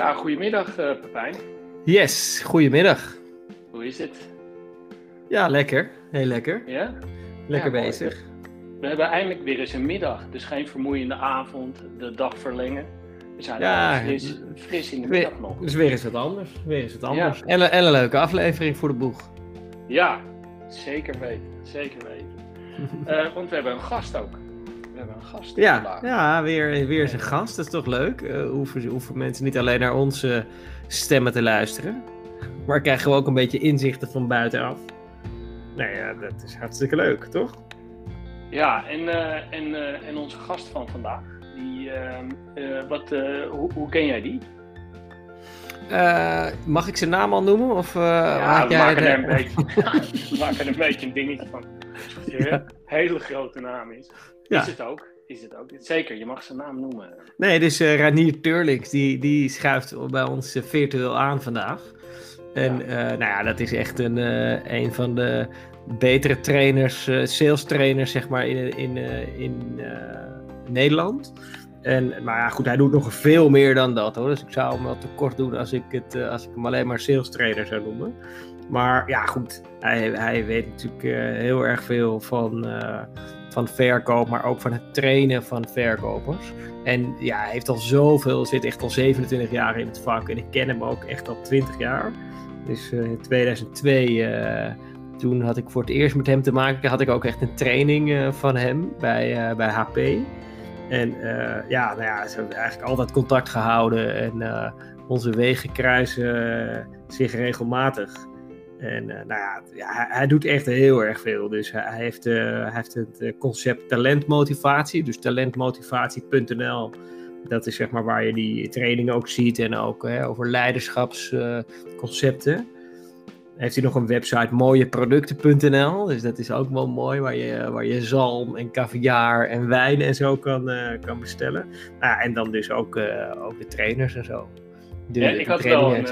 Ja, goedemiddag uh, Pepijn. Yes, goedemiddag. Hoe is het? Ja, lekker. Heel lekker. Ja? Lekker bezig. We hebben eindelijk weer eens een middag, dus geen vermoeiende avond, de dag verlengen. We zijn ja, fris, fris in de middag nog. Dus weer eens wat anders. Weer eens wat anders. En, en, een leuke aflevering voor de boeg. Ja, zeker weten. Zeker weten. uh, want we hebben een gast ook hebben een gast ja, vandaag. Ja, weer, weer eens een gast. Dat is toch leuk. Uh, hoeven, hoeven mensen niet alleen naar onze stemmen te luisteren. Maar krijgen we ook een beetje inzichten van buitenaf. Nou ja, dat is hartstikke leuk, toch? Ja, en, uh, en, uh, en onze gast van vandaag, die, ehm, wat, hoe, hoe ken jij die? mag ik zijn naam al noemen? Of, ja, we maken, er een beetje, we maken een beetje een dingetje van. Een hele grote naam is. Is het ook. Is het ook. Zeker, je mag zijn naam noemen. Nee, dus uh, Ranier Turlings, die, die schuift bij ons uh, virtueel aan vandaag. En ja. Uh, nou ja, dat is echt een, een van de betere trainers, sales trainers, zeg maar, in, in, in Nederland. En, maar ja, goed, hij doet nog veel meer dan dat hoor. Dus ik zou hem wel te kort doen als ik, het, als ik hem alleen maar sales trainer zou noemen. Maar ja, goed, hij, hij weet natuurlijk heel erg veel van van verkoop, maar ook van het trainen van verkopers. En ja, hij heeft al zoveel, zit echt al 27 jaar in het vak en ik ken hem ook echt al 20 jaar. Dus uh, in 2002, uh, eh, toen had ik voor het eerst met hem te maken, had ik ook echt een training uh, van hem bij, bij HP. En ja, nou ja, ze hebben eigenlijk altijd contact gehouden en onze wegen kruisen zich regelmatig. En eh, nou ja, ja, hij, doet echt heel erg veel. Dus hij, heeft, uh, hij heeft het eh, concept talentmotivatie. Dus talentmotivatie.nl. Dat is zeg maar waar je die training ook ziet. En ook over leiderschapsconcepten. heeft hij nog een website mooieproducten.nl. Dus dat is ook wel mooi. Waar je, waar je zalm en caviar en wijn en zo kan, kan bestellen. Nou, en dan dus ook, ook de trainers en zo. De, ja, ik had wel een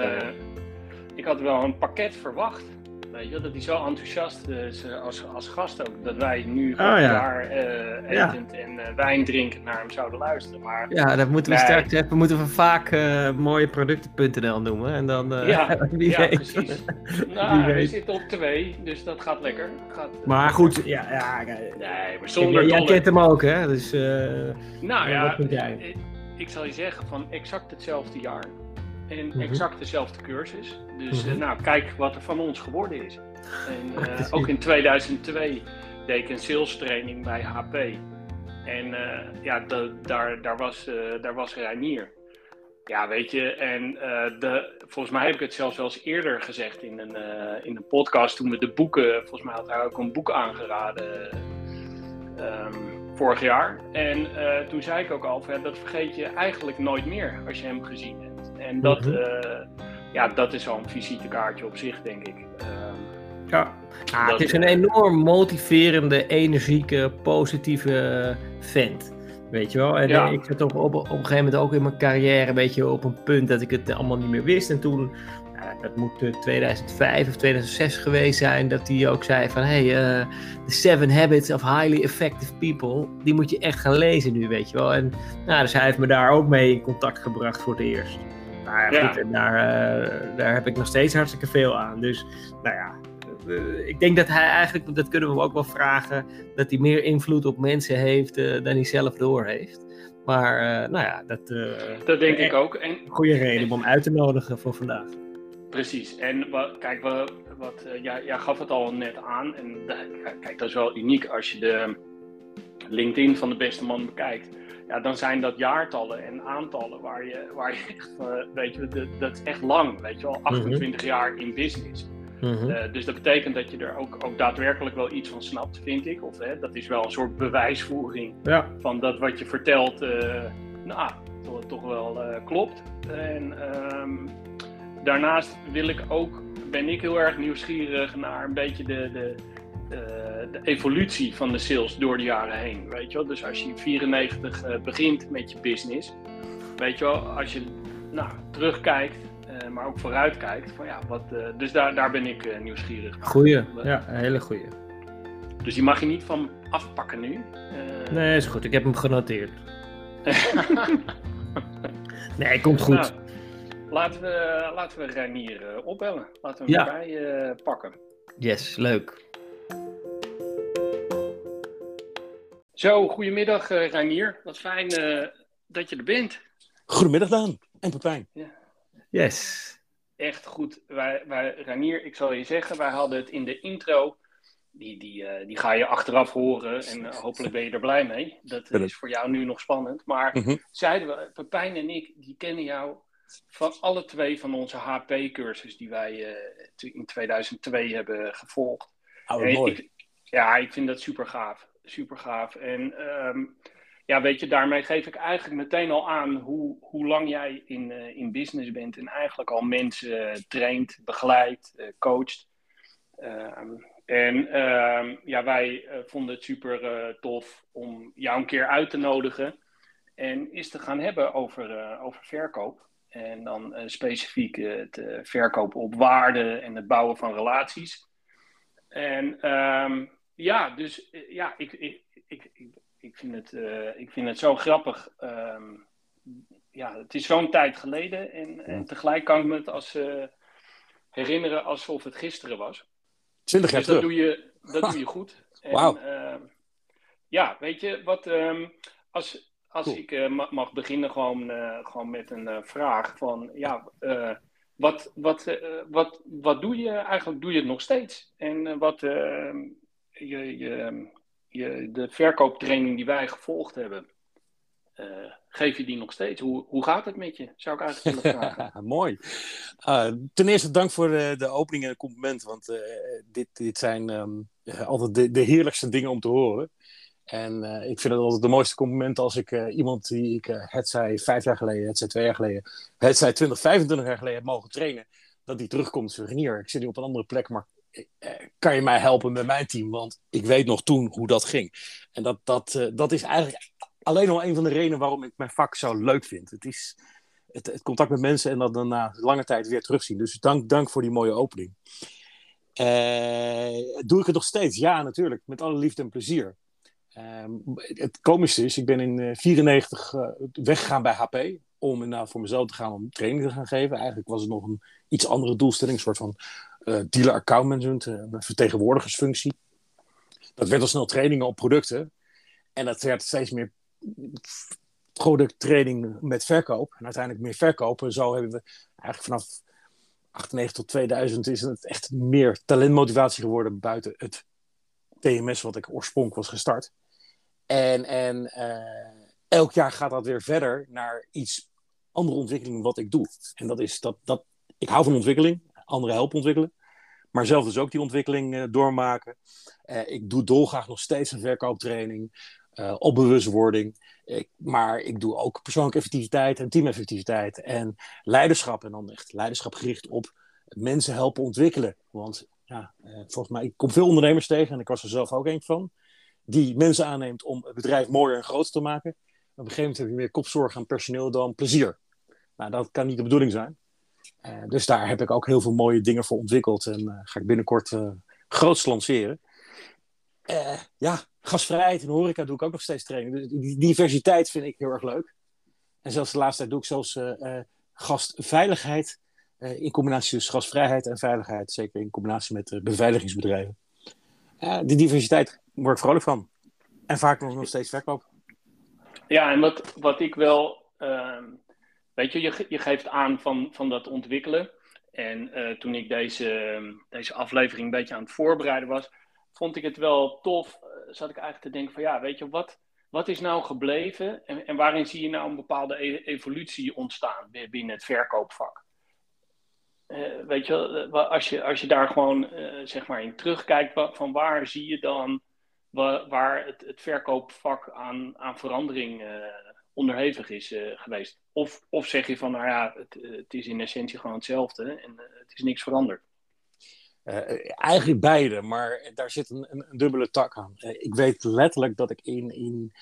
ik had wel een pakket verwacht. Weet je, dat hij zo enthousiast is eh, als, als gast ook. Dat wij nu oh, daar uh, etend en uh, wijn drinken naar hem zouden luisteren. Maar, ja, dat moeten we straks even moeten we vaak uh, mooieproducten.nl noemen. En dan, ja, wie ja, weet. precies. nou, we zitten op twee, dus dat gaat lekker. Gaat, maar goed, ja, ja. Nee, maar zonder Jij kent hem ook, hè? Dus, nou ja, ik, ik zal je zeggen, van exact hetzelfde jaar en mhm. exact dezelfde cursus. Dus mhm. eh, nou, kijk wat er van ons geworden is. En uh, ook in 2002 deed ik een sales training bij HP. En uh, ja, de, daar, daar, was, daar was Reinier. Ja, weet je, en de, volgens mij heb ik het zelfs wel eens eerder gezegd in een, in een podcast toen we de boeken, volgens mij had hij ook een boek aangeraden um, vorig jaar. En toen zei ik ook al, dat vergeet je eigenlijk nooit meer als je hem gezien hebt. En dat, mm ja, dat is al een visitekaartje op zich, denk ik. Ehm, ja, ah, het is een enorm motiverende, energieke, positieve vent. Weet je wel? En ja. ik zat op, op, op een gegeven moment ook in mijn carrière een beetje op een punt dat ik het allemaal niet meer wist. En toen, dat moet 2005 of 2006 geweest zijn, dat hij ook zei van... Hey, uh, The Seven Habits of Highly Effective People, die moet je echt gaan lezen nu, weet je wel. En nou, dus hij heeft me daar ook mee in contact gebracht voor het eerst. Nou ja, goed, en daar, daar heb ik nog steeds hartstikke veel aan. Dus, nou ja, uh, ik denk dat hij eigenlijk, dat kunnen we ook wel vragen, dat hij meer invloed op mensen heeft uh, dan hij zelf door heeft. Maar, nou ja, dat... dat denk ik ook. En, goede reden om hem uit te nodigen voor vandaag. Precies. En wat, kijk, wat, wat jij, jij gaf het al net aan. En kijk, dat is wel uniek als je de LinkedIn van de beste man bekijkt ja, dan zijn dat jaartallen en aantallen waar je, waar je echt, uh, weet je, dat, is echt lang, weet je wel, 28 mhm. jaar in business. Mhm. uh, dus dat betekent dat je er ook, ook daadwerkelijk wel iets van snapt, vind ik. Of hè, dat is wel een soort bewijsvoering ja. van dat wat je vertelt, uh, nou, toch, toch wel klopt. En um, daarnaast wil ik ook, ben ik heel erg nieuwsgierig naar een beetje de, de, eh, de evolutie van de sales door de jaren heen. Weet je wel? Dus als je in 94 uh, begint met je business, weet je wel, als je nou, terugkijkt, uh, maar ook vooruitkijkt, van ja, wat, dus daar, daar ben ik nieuwsgierig naar. Goeie, ja, een hele goeie. Dus die mag je niet van afpakken nu. nee, is goed. Ik heb hem genoteerd. nee, komt goed. Nou, laten we, laten we Reinier opbellen. Laten we hem ja. erbij pakken. Yes, leuk. Zo, goedemiddag uh, Reinier. Wat fijn dat je er bent. Goedemiddag Daan en Pepijn. Ja. Yes. Echt goed. Wij, wij, Ranier, ik zal je zeggen, wij hadden het in de intro. Die, die, uh, die ga je achteraf horen en uh, hopelijk ben je er blij mee. Dat is voor jou nu nog spannend. Maar mm -hmm. zeiden we, Pepijn en ik, die kennen jou van alle twee van onze HP-cursus die wij uh, in 2002 hebben gevolgd. Oh, mooi. Ik, ja, ik vind dat super gaaf. Super gaaf. En um, ja, weet je, daarmee geef ik eigenlijk meteen al aan hoe, hoe lang jij in, uh, in business bent en eigenlijk al mensen uh, traint, begeleidt, uh, coacht. Ehm, en ehm, ja, wij vonden het super tof om jou een keer uit te nodigen en eens te gaan hebben over, over verkoop. En dan specifiek het verkopen op waarde en het bouwen van relaties. En um, ja, dus ja, ik, ik, ik, ik vind het, uh, ik vind het zo grappig. Um, ja, het is zo'n tijd geleden. En, en, tegelijk kan ik me het als, uh, herinneren alsof het gisteren was. Twintig jaar dus terug. Dat doe je, dat doe je goed. Wauw. Uh, ja, weet je, wat, um, als, als cool. ik uh, mag beginnen gewoon, gewoon met een vraag van, ja, wat, wat, wat, wat doe je eigenlijk? Doe je het nog steeds? En wat ehm, je, je, de verkooptraining die wij gevolgd hebben, uh, geef je die nog steeds? Hoe, hoe gaat het met je? Zou ik eigenlijk willen vragen. Mooi. Uh, ten eerste dank voor de, de opening en het compliment, want uh, dit, dit zijn um, altijd de, de heerlijkste dingen om te horen. En ik vind het altijd de mooiste compliment als ik iemand die ik het zij vijf jaar geleden, het zij twee jaar geleden, het zij 20, 25 jaar geleden heb mogen trainen, dat die terugkomt. Hier, ik zit nu op een andere plek, maar eh, kan je mij helpen met mijn team? Want ik weet nog toen hoe dat ging. En dat, dat, uh, dat is eigenlijk alleen al een van de redenen waarom ik mijn vak zo leuk vind. Het is het, contact met mensen en dat dan lange tijd weer terugzien. Dus dank, dank voor die mooie opening. Uh, doe ik het nog steeds? Ja, natuurlijk. Met alle liefde en plezier. Uh, het komische is, ik ben in 1994 uh, weggegaan bij HP om inderdaad voor mezelf te gaan om training te gaan geven. Eigenlijk was het nog een iets andere doelstelling, een soort van dealer account management, een vertegenwoordigersfunctie. Dat werd al snel trainingen op producten. En dat werd steeds meer producttraining met verkoop. En uiteindelijk meer verkopen. Zo hebben we eigenlijk vanaf 98 tot 2000 is het echt meer talentmotivatie geworden buiten het TMS wat ik oorspronkelijk was gestart. En, en uh, elk jaar gaat dat weer verder naar iets andere ontwikkeling wat ik doe. En dat is dat, dat ik hou van ontwikkeling, anderen helpen ontwikkelen. Maar zelf dus ook die ontwikkeling uh, doormaken. Uh, ik doe dolgraag nog steeds een verkooptraining. Uh, op bewustwording. Ik, maar ik doe ook persoonlijke effectiviteit en teameffectiviteit. En leiderschap. En dan echt leiderschap gericht op mensen helpen ontwikkelen. Want ja, volgens mij, ik veel ondernemers tegen. En ik was er zelf ook een van. Die mensen aanneemt om het bedrijf mooier en groter te maken. Op een gegeven moment heb je meer kopzorg aan personeel dan plezier. Nou, dat kan niet de bedoeling zijn. Uh, dus daar heb ik ook heel veel mooie dingen voor ontwikkeld. En uh, ga ik binnenkort uh, groots lanceren. ja, gasvrijheid en horeca doe ik ook nog steeds training. Dus die diversiteit vind ik heel erg leuk. En zelfs de laatste tijd doe ik zelfs gastveiligheid. in combinatie dus gasvrijheid en veiligheid. Zeker in combinatie met beveiligingsbedrijven. die diversiteit word ik vrolijk van. En vaak nog, nog steeds verkoop. Ja, en wat, wat ik wel... Ehm, Weet je, je, je geeft aan van, van dat ontwikkelen. En uh, toen ik deze, deze aflevering een beetje aan het voorbereiden was, vond ik het wel tof. Uh, zat ik eigenlijk te denken van ja, weet je, wat, wat is nou gebleven en, en waarin zie je nou een bepaalde e evolutie ontstaan binnen het verkoopvak? Uh, weet je, als je, als je daar gewoon zeg maar in terugkijkt, van waar zie je dan waar, waar het, het verkoopvak aan, aan verandering onderhevig is uh, geweest. Of, of zeg je van, nou ja, het, eh, het is in essentie gewoon hetzelfde en uh, het is niks veranderd. eigenlijk beide, maar daar zit een, een, dubbele tak aan. ik weet letterlijk dat ik in, in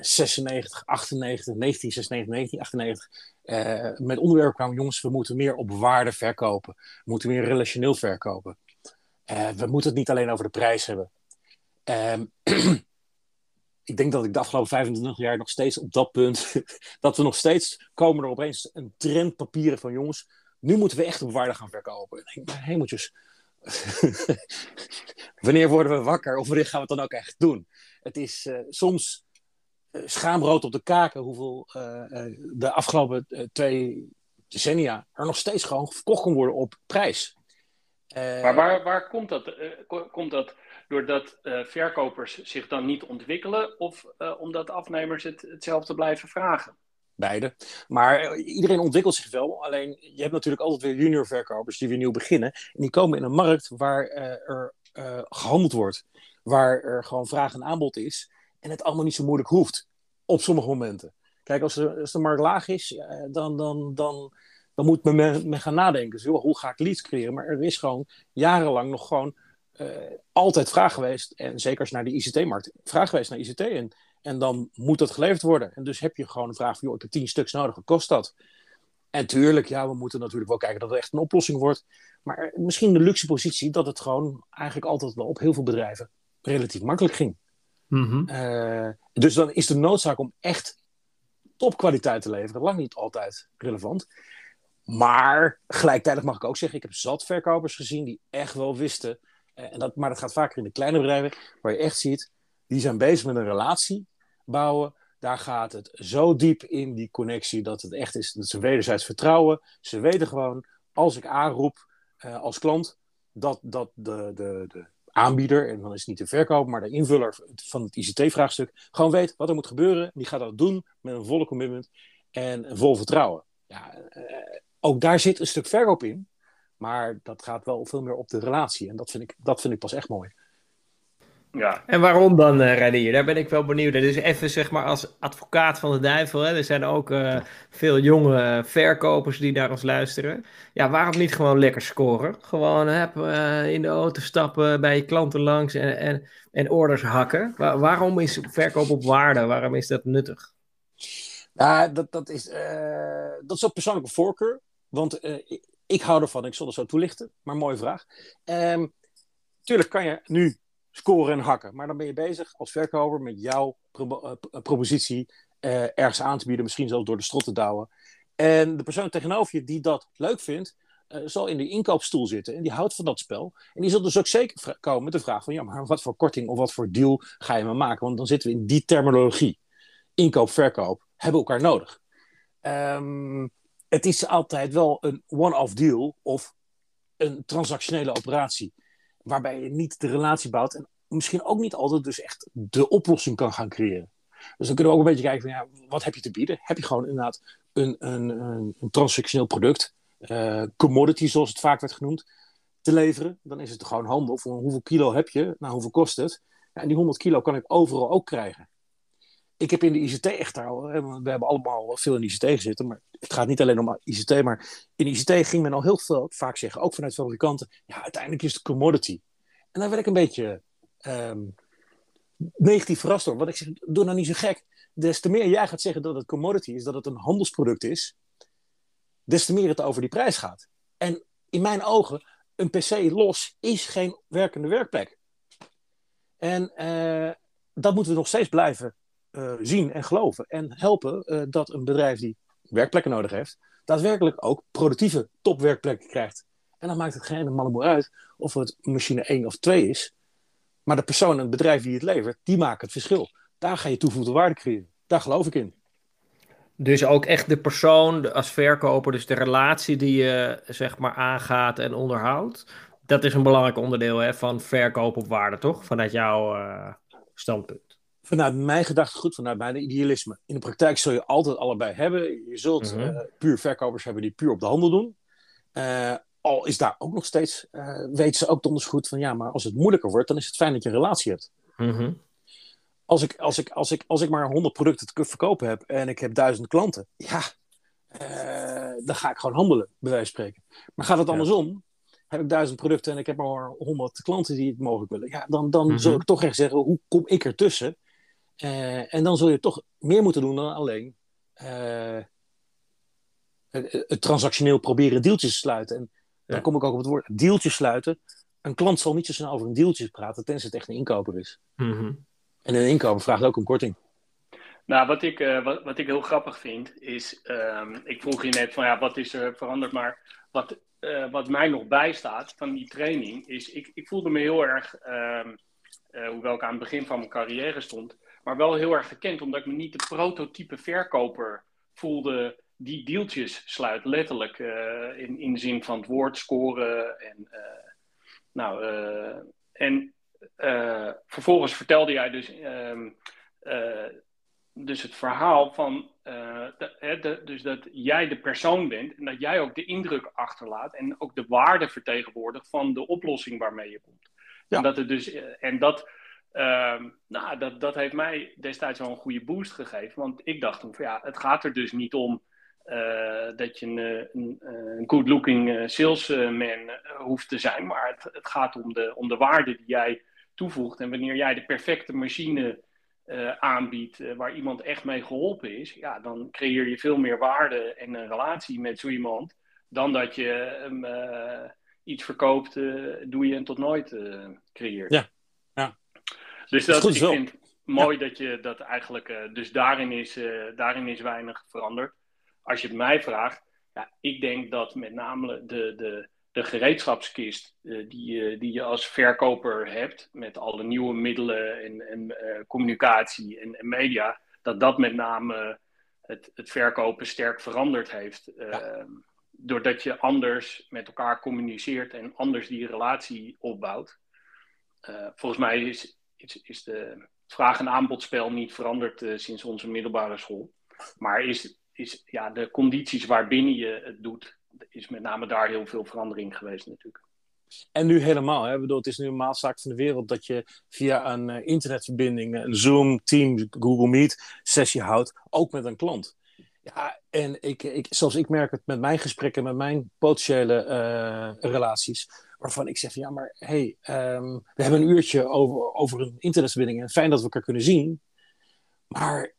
96, 98, 1996, 1998 met onderwerp kwam, jongens, we moeten meer op waarde verkopen. We moeten meer relationeel verkopen. we moeten het niet alleen over de prijs hebben. Ehm, ik denk dat ik de afgelopen 25 jaar nog steeds op dat punt, dat we nog steeds komen er opeens een trend papieren van jongens, nu moeten we echt op waarde gaan verkopen. Hemeltjes, wanneer worden we wakker of wanneer gaan we het dan ook echt doen? Het is uh, soms uh, schaamrood op de kaken hoeveel uh, de afgelopen twee decennia er nog steeds gewoon verkocht kan worden op prijs. maar waar, waar komt dat? komt dat doordat verkopers zich dan niet ontwikkelen of omdat afnemers het, hetzelfde blijven vragen? Beide. Maar iedereen ontwikkelt zich wel. Alleen je hebt natuurlijk altijd weer junior verkopers die weer nieuw beginnen. En die komen in een markt waar er gehandeld wordt. Waar er gewoon vraag en aanbod is. En het allemaal niet zo moeilijk hoeft. Op sommige momenten. Kijk, als de, als de markt laag is, dan, dan, dan, dan moet men, gaan nadenken. Dus, hoe ga ik leads creëren? Maar er is gewoon jarenlang nog gewoon uh, altijd vraag geweest. En zeker als naar de ICT-markt, vraag geweest naar ICT. En, en dan moet dat geleverd worden. En dus heb je gewoon een vraag van, joh, ik heb tien stuks nodig, wat kost dat? En tuurlijk, ja, we moeten natuurlijk wel kijken dat het echt een oplossing wordt. Maar misschien de luxe positie dat het gewoon eigenlijk altijd wel op heel veel bedrijven relatief makkelijk ging. Mm-hmm. Uh, dus dan is de noodzaak om echt topkwaliteit te leveren lang niet altijd relevant. Maar gelijktijdig mag ik ook zeggen, ik heb zat verkopers gezien die echt wel wisten. Uh, en dat, maar dat gaat vaker in de kleine bedrijven, waar je echt ziet, die zijn bezig met een relatie bouwen. Daar gaat het zo diep in die connectie dat het echt is dat ze wederzijds vertrouwen. Ze weten gewoon, als ik aanroep uh, als klant, dat, dat de, de, de aanbieder, en dan is het niet de verkoper, maar de invuller van het ICT-vraagstuk, gewoon weet wat er moet gebeuren. Die gaat dat doen met een volle commitment en vol vertrouwen. Ja, uh, ook daar zit een stuk verkoop in, maar dat gaat wel veel meer op de relatie. En dat vind ik, dat vind ik pas echt mooi. Ja. En waarom dan, uh, Renier? Daar ben ik wel benieuwd naar. Dus even zeg maar als advocaat van de duivel. Hè? Er zijn ook uh, veel jonge verkopers die naar ons luisteren. Ja, waarom niet gewoon lekker scoren? Gewoon heb, uh, in de auto stappen, bij je klanten langs en, en, en orders hakken. Waar, waarom is verkoop op waarde? Waarom is dat nuttig? Ja, dat, dat, is, dat is ook persoonlijke voorkeur. Want ik, hou ervan, ik zal het zo toelichten. Maar mooie vraag. Um, tuurlijk kan je nu scoren en hakken. Maar dan ben je bezig als verkoper met jouw pro uh, propositie uh, ergens aan te bieden, misschien zelfs door de strot te douwen. En de persoon tegenover je die dat leuk vindt, zal in de inkoopstoel zitten en die houdt van dat spel. En die zal dus ook zeker komen met de vraag van, ja, maar wat voor korting of wat voor deal ga je me maken? Want dan zitten we in die terminologie. Inkoop, verkoop, hebben elkaar nodig. Um, het is altijd wel een one-off deal of een transactionele operatie waarbij je niet de relatie bouwt en misschien ook niet altijd dus echt de oplossing kan gaan creëren. Dus dan kunnen we ook een beetje kijken van ja, wat heb je te bieden? Heb je gewoon inderdaad een, een, een, een transactioneel product, uh, commodity zoals het vaak werd genoemd, te leveren? Dan is het gewoon handel. Hoeveel kilo heb je? Nou, hoeveel kost het? Ja, en die 100 kilo kan ik overal ook krijgen. Ik heb in de ICT echt al, we hebben allemaal veel in ICT gezeten, maar het gaat niet alleen om ICT, maar in ICT ging men al heel veel vaak zeggen, ook vanuit fabrikanten, ja, uiteindelijk is het commodity. En daar werd ik een beetje um, negatief verrast door. Want ik zeg, doe nou niet zo gek. Des te meer jij gaat zeggen dat het commodity is, dat het een handelsproduct is, des te meer het over die prijs gaat. En in mijn ogen, een PC los is geen werkende werkplek. En uh, dat moeten we nog steeds blijven uh, zien en geloven. En helpen uh, dat een bedrijf die werkplekken nodig heeft, daadwerkelijk ook productieve topwerkplekken krijgt. En dan maakt het geen malle uit of het machine 1 of 2 is. Maar de persoon en het bedrijf die het levert, die maken het verschil. Daar ga je toegevoegde waarde creëren. Daar geloof ik in. Dus ook echt de persoon als verkoper, dus de relatie die je zeg maar aangaat en onderhoudt. Dat is een belangrijk onderdeel hè, van verkoop op waarde, toch? Vanuit jouw uh, standpunt. Vanuit mijn gedachtegoed, vanuit mijn idealisme. In de praktijk zul je altijd allebei hebben. Je zult mm -hmm. uh, puur verkopers hebben die puur op de handel doen. Uh, al is daar ook nog steeds, uh, weten ze ook donders goed van ja, maar als het moeilijker wordt, dan is het fijn dat je een relatie hebt. Mm -hmm. als, ik, als, ik, als, ik, als ik maar 100 producten te verkopen heb en ik heb duizend klanten, ja, dan ga ik gewoon handelen, bij wijze van spreken. Maar gaat het ja. andersom, heb ik duizend producten en ik heb maar 100 klanten die het mogelijk willen, ja, dan, dan mm -hmm. zul ik toch echt zeggen, hoe kom ik ertussen? Uh, en dan zul je toch meer moeten doen dan alleen het transactioneel proberen deeltjes te sluiten. En dan kom ik ook op het woord deeltjes sluiten. Een klant zal niet zo snel over een deeltje praten, tenzij het echt een inkoper is. Mm -hmm. En een inkomen vraagt ook een korting. Nou, wat ik, uh, wat, wat ik heel grappig vind, is, um, ik vroeg je net van ja, wat is er veranderd, maar wat, uh, wat mij nog bijstaat van die training, is ik, ik voelde me heel erg, um, uh, hoewel ik aan het begin van mijn carrière stond, maar wel heel erg gekend, omdat ik me niet de prototype verkoper voelde die deeltjes sluit, letterlijk in, in de zin van het woord scoren en nou, en vervolgens vertelde jij dus um, dus het verhaal van, de, de, dus dat jij de persoon bent en dat jij ook de indruk achterlaat en ook de waarde vertegenwoordigt van de oplossing waarmee je komt. Ja. En dat, het dus, eh, en dat, uh, nou, dat, dat heeft mij destijds wel een goede boost gegeven, want ik dacht toen van ja, het gaat er dus niet om uh, dat je een, een, een good-looking salesman hoeft te zijn, maar het, het gaat om de, om de waarde die jij toevoegt en wanneer jij de perfecte machine aanbiedt waar iemand echt mee geholpen is, ja, dan creëer je veel meer waarde en een relatie met zo iemand dan dat je hem iets verkoopt, doe je en tot nooit creëert. Ja. Dus dat, dat ik vind mooi ja. dat je dat eigenlijk, dus daarin is, daarin is weinig veranderd. Als je het mij vraagt, ja, ik denk dat met name de, de, de gereedschapskist uh, die, die je als verkoper hebt, met alle nieuwe middelen en, en communicatie en, en, media, dat dat met name het, het verkopen sterk veranderd heeft. Ja. Doordat je anders met elkaar communiceert en anders die relatie opbouwt. volgens mij is, is, is de vraag- en aanbodspel niet veranderd sinds onze middelbare school. Maar is, is ja, de condities waarbinnen je het doet, is met name daar heel veel verandering geweest natuurlijk. En nu helemaal. Hè? Bedoel, het is nu een maalzaak van de wereld dat je via een uh, internetverbinding, een Zoom, Teams, Google Meet sessie houdt, ook met een klant. Ja, en ik, ik, zoals ik merk het met mijn gesprekken, met mijn potentiële uh, relaties, waarvan ik zeg ja, maar hey, um, we hebben een uurtje over, over een internetverbinding en fijn dat we elkaar kunnen zien, maar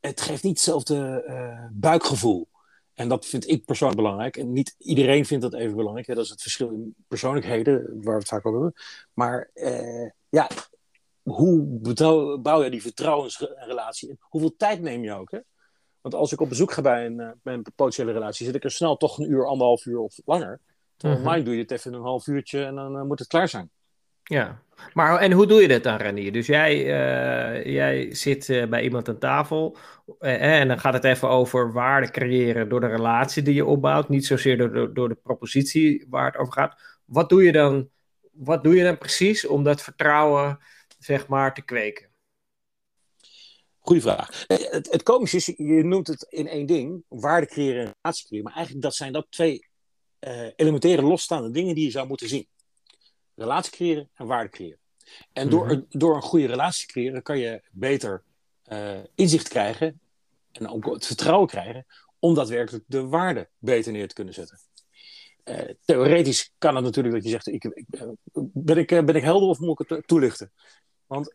het geeft niet hetzelfde uh, buikgevoel. En dat vind ik persoonlijk belangrijk. En niet iedereen vindt dat even belangrijk. Dat is het verschil in persoonlijkheden, waar we het vaak over hebben. Maar uh, ja, hoe bouw je die vertrouwensrelatie? En hoeveel tijd neem je ook? Hè? Want als ik op bezoek ga bij een, uh, bij een potentiële relatie, zit ik er snel toch een uur, anderhalf uur of langer. Terwijl mm -hmm. online doe je het even een half uurtje en dan uh, moet het klaar zijn. Ja, maar en hoe doe je dat dan, Renier? Dus jij, uh, jij zit uh, bij iemand aan tafel uh, en dan gaat het even over waarde creëren door de relatie die je opbouwt, niet zozeer door, door, door de propositie waar het over gaat. Wat doe je dan, wat doe je dan precies om dat vertrouwen, zeg maar, te kweken? Goeie vraag. Het, het komische is, je noemt het in één ding, waarde creëren en relatie creëren, maar eigenlijk dat zijn dat twee elementaire losstaande dingen die je zou moeten zien relatie creëren en waarde creëren. En door, mm-hmm. door een goede relatie te creëren kan je beter uh, inzicht krijgen en ook het vertrouwen krijgen om daadwerkelijk de waarde beter neer te kunnen zetten. Uh, theoretisch kan het natuurlijk dat je zegt, ik, ik, ben, ik, ben ik helder of moet ik het toelichten? Want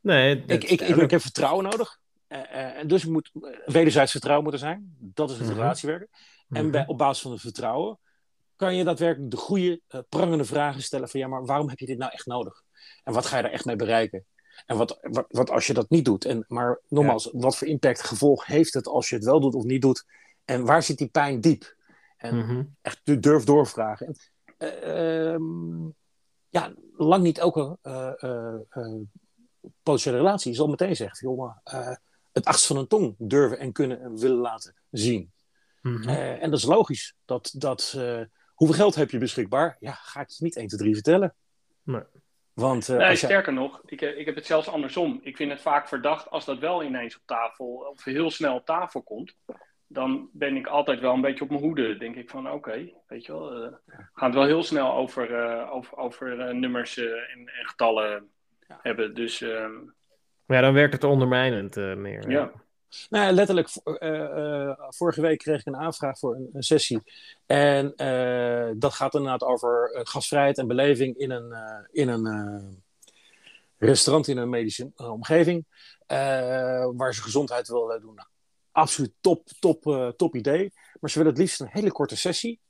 nee, ik, ik, ik, ik, heb vertrouwen nodig. Uh, en dus moet wederzijds vertrouwen moeten zijn. Dat is het mm-hmm. relatiewerken. En bij, op basis van het vertrouwen kan je daadwerkelijk de goede, uh, prangende vragen stellen van ja, maar waarom heb je dit nou echt nodig? En wat ga je er echt mee bereiken? En wat, wat, wat als je dat niet doet? En, maar nogmaals, ja. wat voor impact, gevolg heeft het als je het wel doet of niet doet? En waar zit die pijn diep? En mm-hmm. echt durf doorvragen. En, uh, um, ja, lang niet elke uh, potentiële relatie zal meteen zeggen, joh, het achtste van een tong durven en kunnen en willen laten zien. Mm-hmm. en dat is logisch. Dat, dat, Hoeveel geld heb je beschikbaar? Ja, ga ik je niet 1, 2, 3 vertellen. Nee. Want, uh, nee, sterker nog, ik, ik heb het zelfs andersom. Ik vind het vaak verdacht als dat wel ineens op tafel, of heel snel op tafel komt. Dan ben ik altijd wel een beetje op mijn hoede. Denk ik van, oké, okay, weet je wel. Uh, we gaan het wel heel snel over, uh, over, over nummers en, en, getallen ja. hebben. Dus, ehm, ja, dan werkt het ondermijnend meer. Ja. Nou, letterlijk, uh, uh, vorige week kreeg ik een aanvraag voor een, sessie. En uh, dat gaat inderdaad over gastvrijheid en beleving in een, in een restaurant in een medische omgeving. waar ze gezondheid willen doen. Nou, absoluut top, top, top idee. Maar ze willen het liefst een hele korte sessie.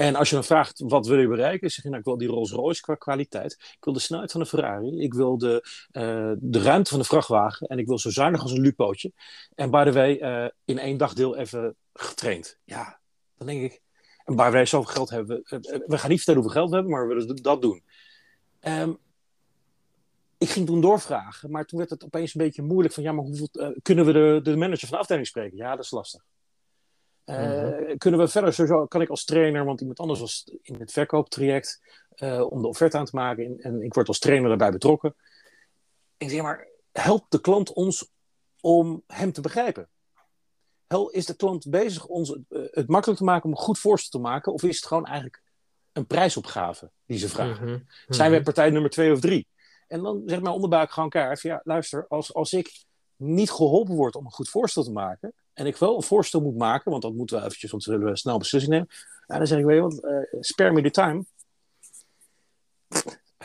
En als je dan vraagt, wat wil je bereiken? Zeg je, nou, ik wil die Rolls Royce qua kwaliteit. Ik wil de snelheid van de Ferrari. Ik wil de, uh, de ruimte van de vrachtwagen. En ik wil zo zuinig als een lupootje. En by the way, uh, in één dagdeel even getraind. Ja, dan denk ik... En the way, zoveel geld hebben we... We gaan niet vertellen hoeveel geld we hebben, maar we willen dat doen. Um, ik ging toen doorvragen, maar toen werd het opeens een beetje moeilijk van ja, maar hoeveel, kunnen we de, de manager van de afdeling spreken? Ja, dat is lastig. Uh, mm-hmm. Kunnen we verder, sowieso kan ik als trainer, want iemand anders was in het verkooptraject uh, om de offerte aan te maken en, en, ik word als trainer daarbij betrokken. Ik zeg maar, helpt de klant ons om hem te begrijpen? Hel, is de klant bezig ons het makkelijk te maken om een goed voorstel te maken of is het gewoon eigenlijk een prijsopgave die ze vragen? Mm-hmm. Zijn wij partij nummer twee of drie? En dan zegt mijn onderbuik gewoon kaart: ja, luister, als, als ik niet geholpen word om een goed voorstel te maken, en ik wel een voorstel moet maken, want dat moeten we eventjes, want we willen snel beslissing nemen, ja, dan zeg ik, weet je wat, uh, spare me the time.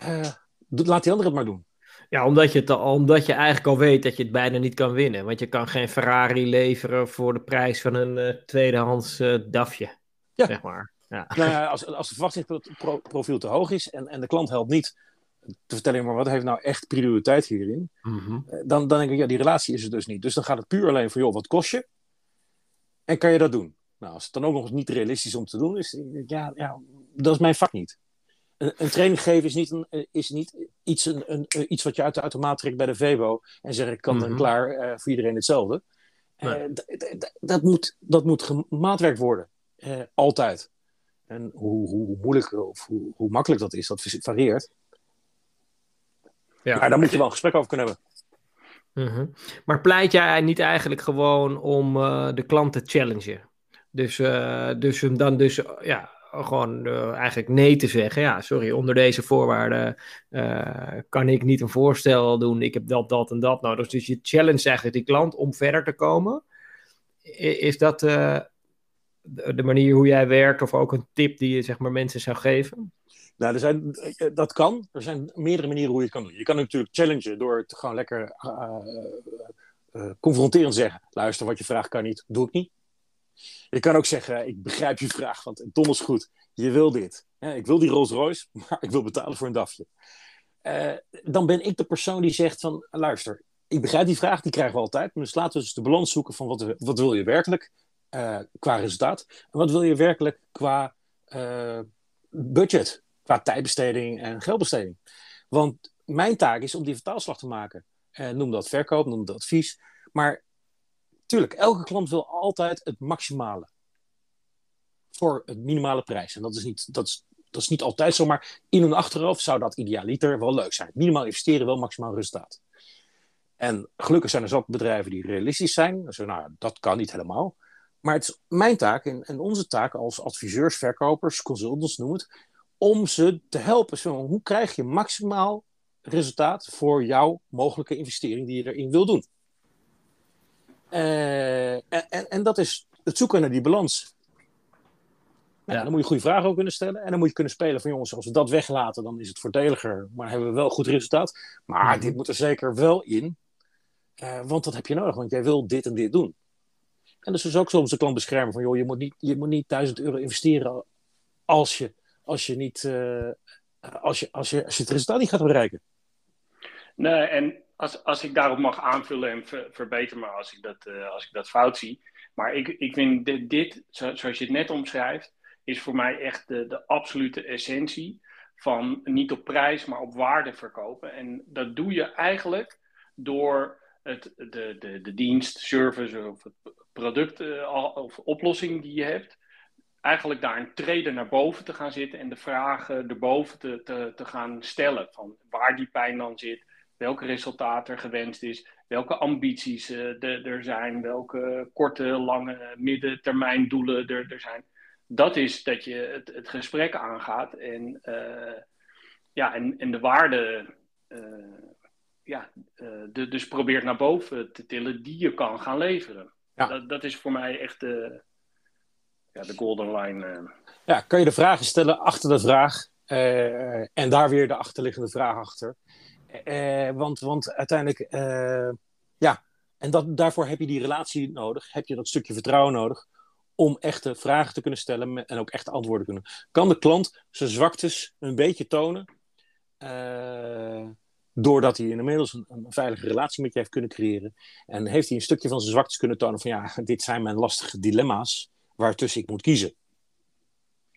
Uh, laat die ander het maar doen. Ja, omdat je, het al, omdat je eigenlijk al weet dat je het bijna niet kan winnen. Want je kan geen Ferrari leveren voor de prijs van een uh, tweedehands DAFje. Ja. Zeg maar. Ja. Nou ja, als, als de verwachtingsprofiel te hoog is en, en de klant helpt niet te vertellen, maar wat heeft nou echt prioriteit hierin? Mm dan, dan denk ik, ja, die relatie is er dus niet. Dus dan gaat het puur alleen van, joh, wat kost je? En kan je dat doen? Nou, als het dan ook nog eens niet realistisch om te doen is, ja, ja dat is mijn vak niet. Een, een training geven is niet, een, is niet iets, een, een, iets wat je uit de automaat trekt bij de VEBO en zeg ik kan mm -hmm. klaar uh, voor iedereen hetzelfde. Nee. Uh, dat, moet, dat moet worden. Uh, altijd. En hoe, hoe, hoe moeilijk of hoe, hoe, makkelijk dat is, dat varieert. Ja. Maar daar moet je wel een gesprek over kunnen hebben. -hmm. Maar pleit jij niet eigenlijk gewoon om uh, de klant te challengen? Dus, uh, dus hem dan dus, ja, gewoon uh, eigenlijk nee te zeggen. Ja, sorry, onder deze voorwaarden kan ik niet een voorstel doen. Ik heb dat, dat en dat nodig. Dus je challenge eigenlijk die klant om verder te komen. Is dat de manier hoe jij werkt of ook een tip die je zeg maar mensen zou geven? Nou, er zijn, eh, dat kan. Er zijn meerdere manieren hoe je het kan doen. Je kan natuurlijk challengen door het gewoon lekker uh, uh, zeggen. Luister, wat je vraagt kan niet, doe ik niet. Je kan ook zeggen, ik begrijp je vraag, want dom is goed. Je wil dit. ik wil die Rolls Royce, maar ik wil betalen voor een dafje. dan ben ik de persoon die zegt van, luister, ik begrijp die vraag, die krijgen we altijd. Dus laten we dus de balans zoeken van wat, wat wil je werkelijk qua resultaat. En wat wil je werkelijk qua budget qua tijdbesteding en geldbesteding. Want mijn taak is om die vertaalslag te maken. Eh, noem dat verkoop, noem dat advies. Maar tuurlijk, elke klant wil altijd het maximale. Voor het minimale prijs. En dat is niet, dat is, dat is niet altijd zo, maar in hun achterhoofd zou dat idealiter wel leuk zijn. Minimaal investeren, wel maximaal resultaat. En gelukkig zijn er zat bedrijven die realistisch zijn. Dus, nou, dat kan niet helemaal. Maar het is mijn taak en, en onze taak als adviseurs, verkopers, consultants, noem het, om ze te helpen. Zo, hoe krijg je maximaal resultaat voor jouw mogelijke investering die je erin wil doen? Uh, en, en, en, dat is het zoeken naar die balans. Nou, ja. Dan moet je goede vragen ook kunnen stellen. En dan moet je kunnen spelen van jongens, als we dat weglaten, dan is het voordeliger. Maar hebben we wel goed resultaat. Maar mhm. dit moet er zeker wel in. Uh, want dat heb je nodig, want jij wil dit en dit doen. En dus is ook soms de klant beschermen van joh, je moet niet, je moet niet 1000 euro investeren als je als je, niet, uh, als, je, als, je, als je het resultaat niet gaat bereiken. Nee, en als, als ik daarop mag aanvullen en ver, verbeter me als ik dat, uh, als ik dat fout zie. Maar ik, ik vind dit, dit, zoals je het net omschrijft, is voor mij echt de, de absolute essentie van niet op prijs, maar op waarde verkopen. En dat doe je eigenlijk door het, de, de, de dienst, service of het product uh, of oplossing die je hebt, eigenlijk daar een treden naar boven te gaan zitten en de vragen erboven te, te, te gaan stellen. Van waar die pijn dan zit, welke resultaat er gewenst is, welke ambities uh, er zijn, welke korte, lange, middentermijn doelen er, er zijn. Dat is dat je het, het gesprek aangaat en, uh, ja, en, en de waarde uh, ja, de, dus probeert naar boven te tillen die je kan gaan leveren. Ja. Dat, dat is voor mij echt de ja, de golden line. Uh... Ja, kan je de vragen stellen achter de vraag uh, en daar weer de achterliggende vraag achter. Uh, want, want uiteindelijk, ja, en dat, daarvoor heb je die relatie nodig, heb je dat stukje vertrouwen nodig om echte vragen te kunnen stellen en ook echte antwoorden kunnen. Kan de klant zijn zwaktes een beetje tonen, doordat hij inmiddels een, een, veilige relatie met je heeft kunnen creëren. En heeft hij een stukje van zijn zwaktes kunnen tonen van ja, dit zijn mijn lastige dilemma's waartussen ik moet kiezen.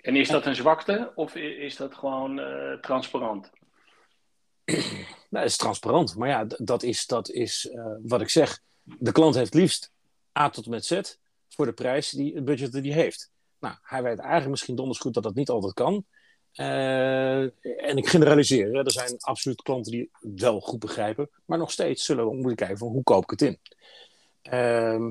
En is dat een zwakte of is dat gewoon uh, transparant? Nou, het is transparant. Maar ja, dat is, dat is uh, wat ik zeg. De klant heeft liefst A tot met Z voor de prijs, die, het budget die hij heeft. Nou, hij weet eigenlijk misschien donders goed dat dat niet altijd kan. Uh, en ik generaliseer. Hè. Er zijn absoluut klanten die het wel goed begrijpen. Maar nog steeds zullen we moeten kijken van hoe koop ik het in. Uh,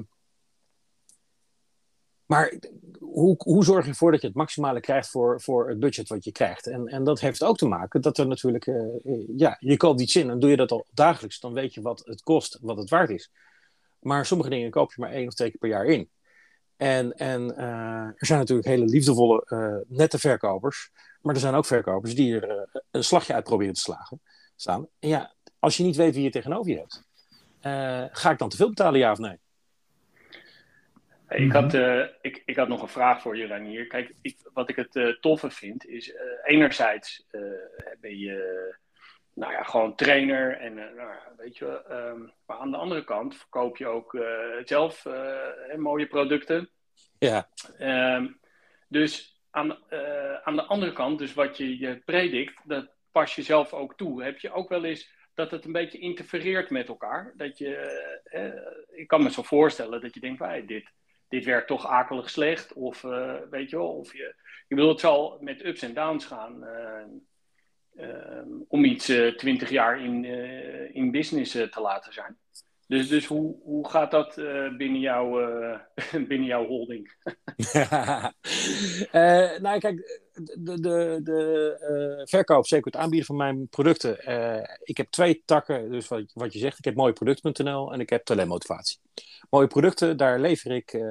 maar hoe, hoe zorg je ervoor dat je het maximale krijgt voor, voor het budget wat je krijgt? En, en dat heeft ook te maken dat er natuurlijk, uh, ja, je koopt iets in en doe je dat al dagelijks, dan weet je wat het kost, wat het waard is. Maar sommige dingen koop je maar één of twee keer per jaar in. En, en uh, er zijn natuurlijk hele liefdevolle, nette verkopers, maar er zijn ook verkopers die er een slagje uit proberen te slagen, staan. En ja, als je niet weet wie je tegenover je hebt, ga ik dan te veel betalen, ja of nee? Ik, had, uh, ik, ik had nog een vraag voor je, Ranier. Kijk, ik, wat ik het uh, toffe vind, is uh, enerzijds ben je nou ja, gewoon trainer en nou, weet je, um, maar aan de andere kant verkoop je ook zelf mooie producten. Ja. Um, dus aan, aan de andere kant, dus wat je, je predikt, dat pas je zelf ook toe. Heb je ook wel eens dat het een beetje interfereert met elkaar? Dat je, ik kan me zo voorstellen dat je denkt, wij, dit dit werkt toch akelig slecht. Of uh, weet je wel, of je. Ik bedoel, het zal met ups en downs gaan. Uh, uh, om iets twintig jaar in, in business te laten zijn. Dus, dus hoe, hoe gaat dat binnen, jouw, binnen jouw holding? nou, kijk, de, de, de verkoop, zeker het aanbieden van mijn producten. ik heb twee takken, dus wat, wat je zegt. Ik heb mooieproducten.nl en ik heb talentmotivatie mooie producten, daar lever ik,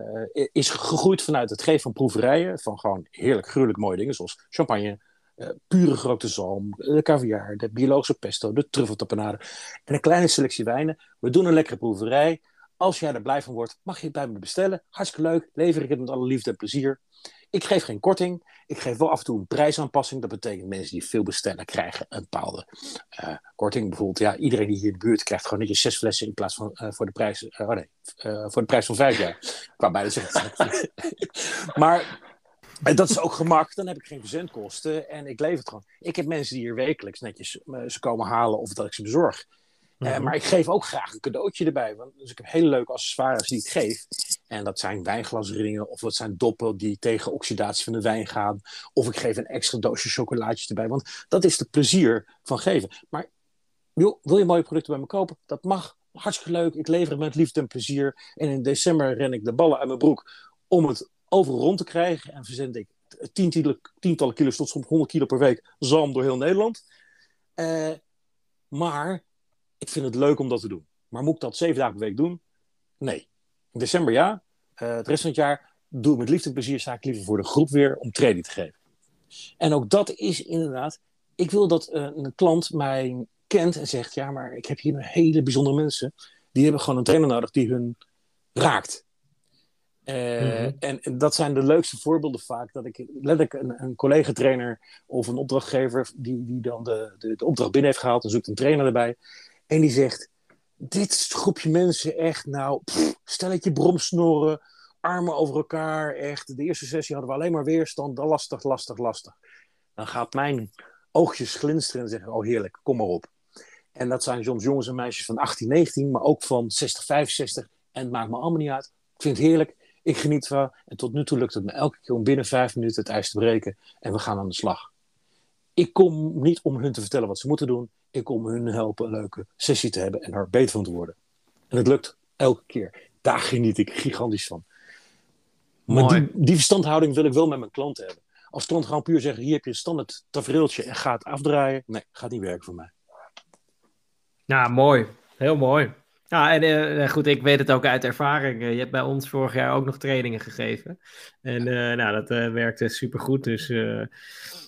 is gegroeid vanuit het geven van proeverijen. Van gewoon heerlijk, gruwelijk mooie dingen, zoals champagne, uh, pure gerookte zalm, de caviar, de biologische pesto, de truffeltapenade en een kleine selectie wijnen. We doen een lekkere proeverij. Als jij er blij van wordt, mag je het bij me bestellen. Hartstikke leuk, lever ik het met alle liefde en plezier. Ik geef geen korting. Ik geef wel af en toe een prijsaanpassing. Dat betekent mensen die veel bestellen krijgen een bepaalde uh, korting. Bijvoorbeeld, ja, iedereen die hier in de buurt krijgt gewoon netjes zes flessen in plaats van uh, voor, de prijs, uh, voor de prijs van vijf jaar. Ik kwam bijna zeggen. maar dat is ook gemak. Dan heb ik geen verzendkosten en ik lever het gewoon. Ik heb mensen die hier wekelijks netjes ze komen halen of dat ik ze bezorg. Uh, maar ik geef ook graag een cadeautje erbij. Want, dus ik heb hele leuke accessoires die ik geef. En dat zijn wijnglasringen of dat zijn doppen die tegen oxidatie van de wijn gaan. Of ik geef een extra doosje chocolaatjes erbij. Want dat is het plezier van geven. Maar joh, wil je mooie producten bij me kopen? Dat mag. Hartstikke leuk. Ik lever het met liefde en plezier. En in december ren ik de ballen uit mijn broek om het overal rond te krijgen. En verzend ik tientallen, tientallen kilo's tot soms 100 kilo per week zalm door heel Nederland. Uh, maar ik vind het leuk om dat te doen. Maar moet ik dat zeven dagen per week doen? Nee. In december ja. Uh, het rest van het jaar doe ik met liefde en plezier. Liever voor de groep weer om training te geven. En ook dat is inderdaad. Ik wil dat uh, een klant mij kent en zegt: Ja, maar ik heb hier hele bijzondere mensen. Die hebben gewoon een trainer nodig die hun raakt. Uh, mm-hmm. en, dat zijn de leukste voorbeelden vaak. Dat ik letterlijk een, een collega-trainer of een opdrachtgever die, die dan de, de, de opdracht binnen heeft gehaald en zoekt een trainer erbij. En die zegt: Dit groepje mensen echt, nou, stelletje bromsnoren, armen over elkaar. Echt, de eerste sessie hadden we alleen maar weerstand. Lastig, lastig, lastig. Dan gaat mijn oogjes glinsteren en zeggen: Oh, heerlijk, kom maar op. En dat zijn soms jongens en meisjes van 18, 19, maar ook van 60, 65. En het maakt me allemaal niet uit. Ik vind het heerlijk. Ik geniet ervan. En tot nu toe lukt het me elke keer om binnen vijf minuten het ijs te breken. En we gaan aan de slag. Ik kom niet om hun te vertellen wat ze moeten doen. Ik kom hun helpen een leuke sessie te hebben en er beter van te worden. En het lukt elke keer. Daar geniet ik gigantisch van. Maar die, die, verstandhouding wil ik wel met mijn klanten hebben. Als klant gewoon puur zeggen, hier heb je een standaard tafereeltje en ga het afdraaien. Nee, gaat niet werken voor mij. Ja, mooi. Heel mooi. Ja, en uh, goed, ik weet het ook uit ervaring. je hebt bij ons vorig jaar ook nog trainingen gegeven. En uh, nou, dat uh, werkte supergoed. Dus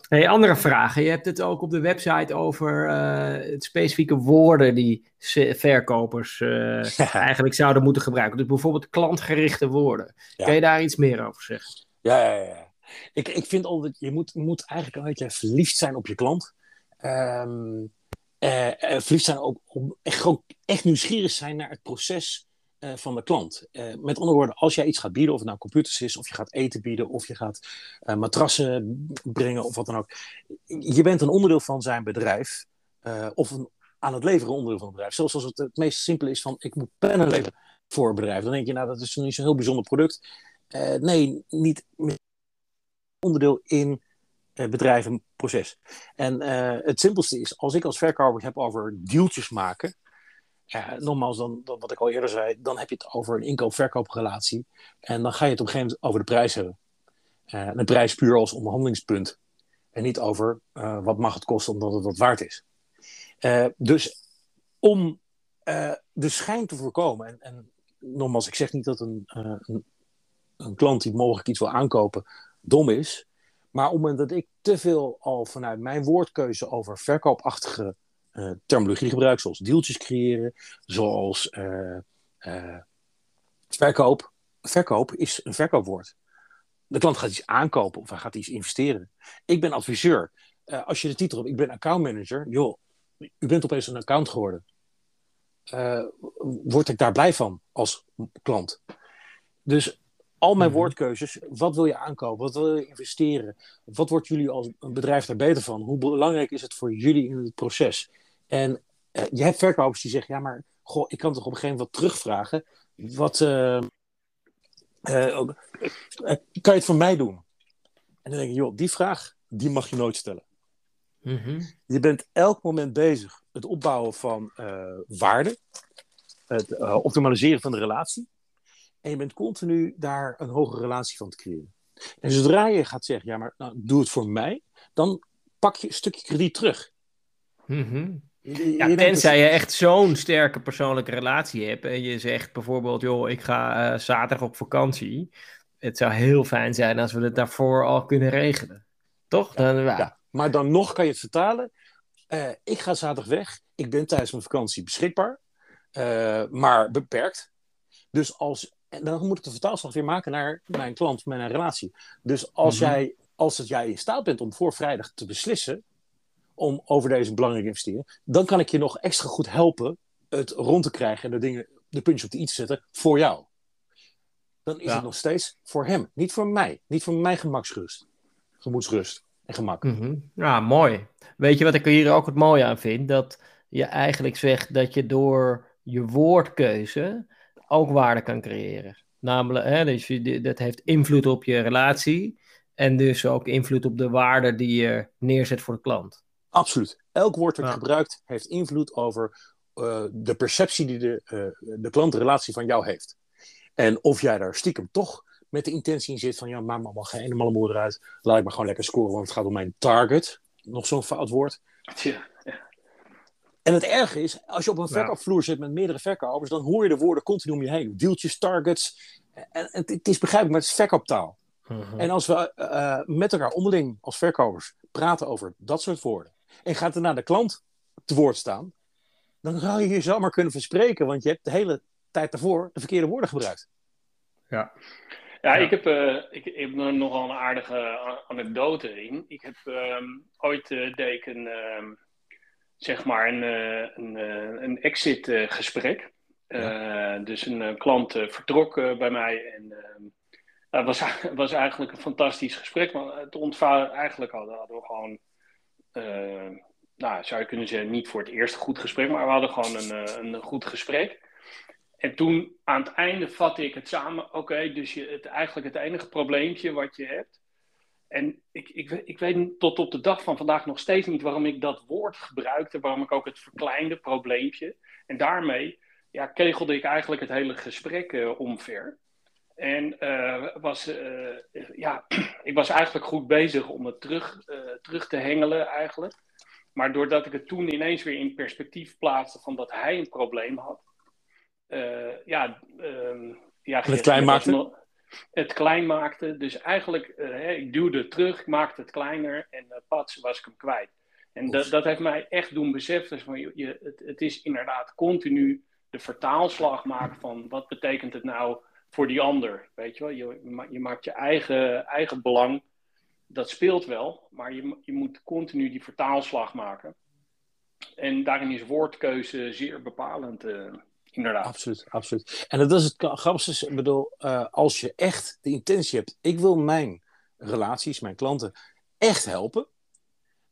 hey, andere vragen. Je hebt het ook op de website over specifieke woorden die verkopers eigenlijk zouden moeten gebruiken. Dus bijvoorbeeld klantgerichte woorden. Ja. Kun je daar iets meer over zeggen? Ja, ja, ja. Ik, ik vind altijd, je moet, moet eigenlijk een beetje verliefd zijn op je klant. Um, verliefd zijn ook om echt, gewoon echt nieuwsgierig zijn naar het proces uh, van de klant. Met andere woorden, als jij iets gaat bieden, of het nou computers is, of je gaat eten bieden, of je gaat matrassen brengen, of wat dan ook. Je bent een onderdeel van zijn bedrijf, of een, aan het leveren onderdeel van het bedrijf. Zoals als het het meest simpele is van, ik moet pennen leveren voor een bedrijf. Dan denk je, nou, dat is niet zo'n heel bijzonder product. nee, niet onderdeel in bedrijf een proces. En uh, het simpelste is, als ik als verkoper heb over deeltjes maken, uh, nogmaals, dan, wat ik al eerder zei, dan heb je het over een inkoop-verkooprelatie. En dan ga je het op een gegeven moment over de prijs hebben. de prijs puur als onderhandelingspunt. En niet over wat mag het kosten omdat het wat waard is. dus om de schijn te voorkomen, en, en nogmaals, ik zeg niet dat een, een, een klant die mogelijk iets wil aankopen dom is. Maar op het moment dat ik te veel al vanuit mijn woordkeuze over verkoopachtige uh, terminologie gebruik, zoals deeltjes creëren, zoals uh, uh, verkoop. Verkoop is een verkoopwoord. De klant gaat iets aankopen of hij gaat iets investeren. Ik ben adviseur. als je de titel hebt, ik ben accountmanager, joh, u bent opeens een account geworden. word ik daar blij van als klant? Dus al mijn mhm. woordkeuzes, wat wil je aankopen, wat wil je investeren, wat wordt jullie als een bedrijf daar beter van, hoe belangrijk is het voor jullie in het proces? En uh, je hebt verkopers die zeggen, ja maar, goh, ik kan toch op een gegeven moment wat terugvragen, wat, uh, uh, kan je het voor mij doen? En dan denk ik, joh, die vraag, die mag je nooit stellen. Mhm. Je bent elk moment bezig het opbouwen van waarde, het optimaliseren van de relatie. En je bent continu daar een hogere relatie van te creëren. En zodra je gaat zeggen, ja, maar nou, doe het voor mij, dan pak je een stukje krediet terug. Mm ja, tenzij je echt zo'n sterke persoonlijke relatie hebt en je zegt bijvoorbeeld, joh, ik ga uh, zaterdag op vakantie. Het zou heel fijn zijn als we het daarvoor al kunnen regelen. Toch? Ja, dan, ja. Maar dan nog kan je het vertalen. Uh, ik ga zaterdag weg. Ik ben tijdens mijn vakantie beschikbaar. Uh, maar beperkt. Dus als en dan moet ik de vertaalslag weer maken naar mijn klant, mijn relatie. Dus als, mhm. jij, als het jij in staat bent om voor vrijdag te beslissen om over deze belangrijke investeringen, dan kan ik je nog extra goed helpen het rond te krijgen en de dingen, de puntjes op de i te zetten voor jou. Dan is het nog steeds voor hem, niet voor mij, niet voor mijn gemaksrust, gemoedsrust en gemak. Mm Ja, mooi. Weet je wat ik hier ook het mooie aan vind? Dat je eigenlijk zegt dat je door je woordkeuze ook waarde kan creëren. Namelijk, hè, dus je, dat heeft invloed op je relatie en dus ook invloed op de waarde die je neerzet voor de klant. Absoluut. Elk woord dat je gebruikt heeft invloed over uh, de perceptie die de, uh, de klantrelatie van jou heeft. En of jij daar stiekem toch met de intentie in zit van ja, maak me allemaal geen helemaal moer eruit. Laat ik maar gewoon lekker scoren, want het gaat om mijn target. Nog zo'n fout woord. Ja. En het erge is, als je op een verkoopvloer zit met meerdere verkopers, dan hoor je de woorden continu om je heen. Deeltjes, targets. En het, is begrijpelijk, maar het is verkooptaal. Mhm. En als we uh, met elkaar onderling als verkopers praten over dat soort woorden. En gaat er naar de klant te woord staan. Dan zou je je zomaar kunnen verspreken. Want je hebt de hele tijd daarvoor de verkeerde woorden gebruikt. Ja. Ja, Ik, heb, uh, ik, ik, heb nogal een aardige anekdote in. Ik heb uh, ooit uh, deed ik een, ehm, zeg maar een, eh, een, eh, een exit eh, gesprek. Dus een klant vertrok bij mij en dat was, was eigenlijk een fantastisch gesprek. Maar het ontvouwen, eigenlijk hadden, hadden we gewoon, nou zou je kunnen zeggen, niet voor het eerste goed gesprek, maar we hadden gewoon een, een goed gesprek. En toen aan het einde vatte ik het samen. Oké, dus je, het, eigenlijk het enige probleempje wat je hebt, en ik, ik, ik weet tot op de dag van vandaag nog steeds niet waarom ik dat woord gebruikte, waarom ik ook het verkleinde probleempje. En daarmee ja, kegelde ik eigenlijk het hele gesprek uh, omver. En uh, was, uh, ja, ik was eigenlijk goed bezig om het terug, terug te hengelen eigenlijk. Maar doordat ik het toen ineens weer in perspectief plaatste van dat hij een probleem had, ja, uh, ja, het klein maakte? Het klein maakte. Dus eigenlijk, uh, ik duwde terug, ik maakte het kleiner en uh, pats was ik hem kwijt. En dat, dat heeft mij echt doen beseffen. Van, je, het, het is inderdaad continu de vertaalslag maken van wat betekent het nou voor die ander. Weet je wel, je, je maakt je eigen, eigen belang. Dat speelt wel, maar je, je moet continu die vertaalslag maken. En daarin is woordkeuze zeer bepalend, uh, inderdaad. Absoluut, absoluut. En dat is het grappigste. Ik bedoel, uh, als je echt de intentie hebt, ik wil mijn relaties, mijn klanten echt helpen,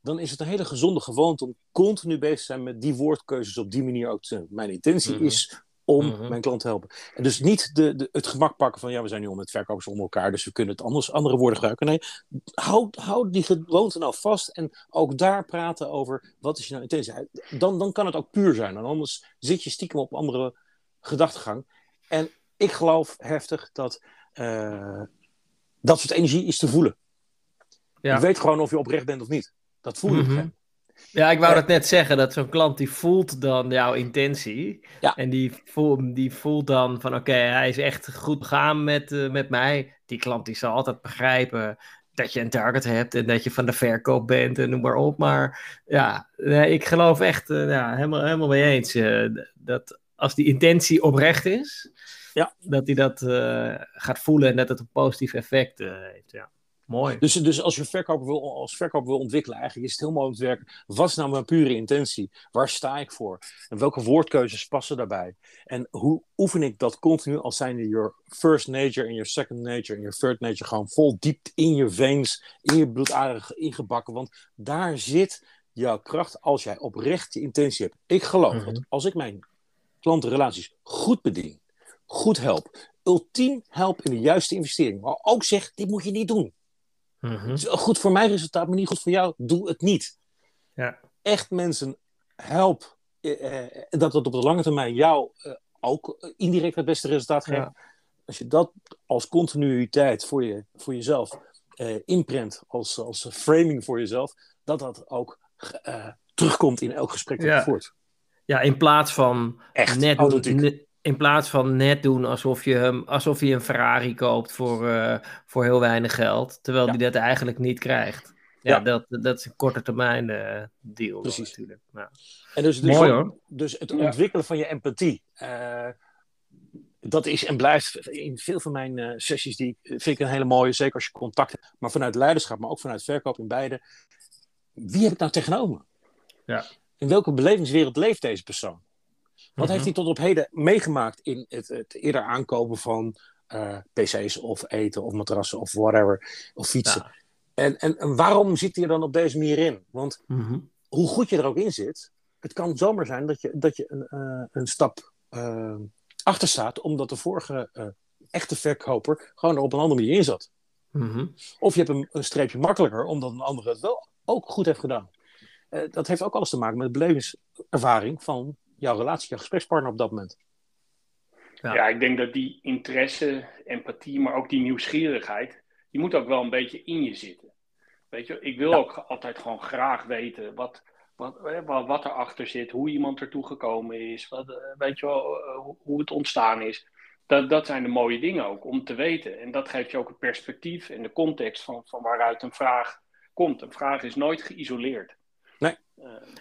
dan is het een hele gezonde gewoonte om continu bezig te zijn met die woordkeuzes op die manier ook te doen. Mijn intentie mm -hmm. is om -hmm. mijn klant te helpen. En dus niet de, de, het gemak pakken van ja, we zijn nu al met verkopers onder elkaar, dus we kunnen het anders, andere woorden gebruiken. Nee, houd, houd die gewoonte nou vast en ook daar praten over wat is je nou intentie. Dan, dan kan het ook puur zijn, en anders zit je stiekem op andere gedachtegang. En ik geloof heftig dat uh, dat soort energie is te voelen. Ja. Je weet gewoon of je oprecht bent of niet. Dat voel je. Mm -hmm. Ja, ik wou dat net zeggen, dat zo'n klant die voelt dan jouw intentie. Ja. En die, voelt, die voelt dan van oké, okay, hij is echt goed gaan met, uh, met mij. Die klant die zal altijd begrijpen dat je een target hebt en dat je van de verkoop bent en noem maar op. Maar ja, nee, ik geloof echt uh, ja, helemaal, helemaal mee eens uh, dat als die intentie oprecht is, ja. dat hij dat gaat voelen en dat het een positief effect heeft. Ja. Mooi. Dus, dus als je verkoper wil, als verkoper wil ontwikkelen, eigenlijk is het heel mooi om te werken. Wat is nou mijn pure intentie? Waar sta ik voor? En welke woordkeuzes passen daarbij? En hoe oefen ik dat continu als zijnde your first nature en your second nature en your third nature gewoon vol diep in je veens, in je bloedaderen ingebakken? Want daar zit jouw kracht als jij oprecht je intentie hebt. Ik geloof mm -hmm. dat als ik mijn klantenrelaties goed bedien, goed help, ultiem help in de juiste investering, maar ook zeg, dit moet je niet doen. Is goed voor mijn resultaat, maar niet goed voor jou. Doe het niet. Ja. Echt mensen help eh, eh, dat het op de lange termijn jou eh, ook indirect het beste resultaat geeft. Ja. Als je dat als continuïteit voor, je, voor jezelf eh, imprint, als, als framing voor jezelf, dat dat ook terugkomt in elk gesprek dat ja. je voert. Ja, in plaats van Echt, net in plaats van net doen alsof je, hem, alsof je een Ferrari koopt voor, uh, voor heel weinig geld, terwijl Ja. die dat eigenlijk niet krijgt. Ja, Ja. Dat, dat is een korte termijn eh, deal Precies. natuurlijk. Ja. En dus, dus, Mooi, hoor. dus het Ja. ontwikkelen van je empathie. eh, dat is en blijft in veel van mijn eh, sessies, die vind ik een hele mooie, zeker als je contact hebt, maar vanuit leiderschap, maar ook vanuit verkoop in beide. Wie heb ik nou tegenover me? Ja. In welke belevingswereld leeft deze persoon? Wat Mhm. heeft hij tot op heden meegemaakt in het, het eerder aankopen van eh, PC's of eten of matrassen of whatever, of fietsen? Ja. En, en, en waarom zit hij er dan op deze manier in? Want Mhm. hoe goed je er ook in zit, het kan zomaar zijn dat je, dat je een, eh, een stap eh, achter staat, omdat de vorige eh, echte verkoper gewoon er op een andere manier in zat. Mhm. Of je hebt een, een streepje makkelijker, omdat een andere het wel ook goed heeft gedaan. Eh, dat heeft ook alles te maken met de belevingservaring van jouw relatie, jouw gesprekspartner op dat moment. Ja. Ja. ik denk dat die interesse, empathie, maar ook die nieuwsgierigheid, die moet ook wel een beetje in je zitten. Weet je, ik wil Ja. ook altijd gewoon graag weten wat, wat, eh, wat, wat erachter zit, hoe iemand ertoe gekomen is, wat, eh, weet je wel, eh, hoe- hoe het ontstaan is. Dat, dat zijn de mooie dingen ook om te weten. En dat geeft je ook een perspectief en de context van, van waaruit een vraag komt. Een vraag is nooit geïsoleerd. Nee.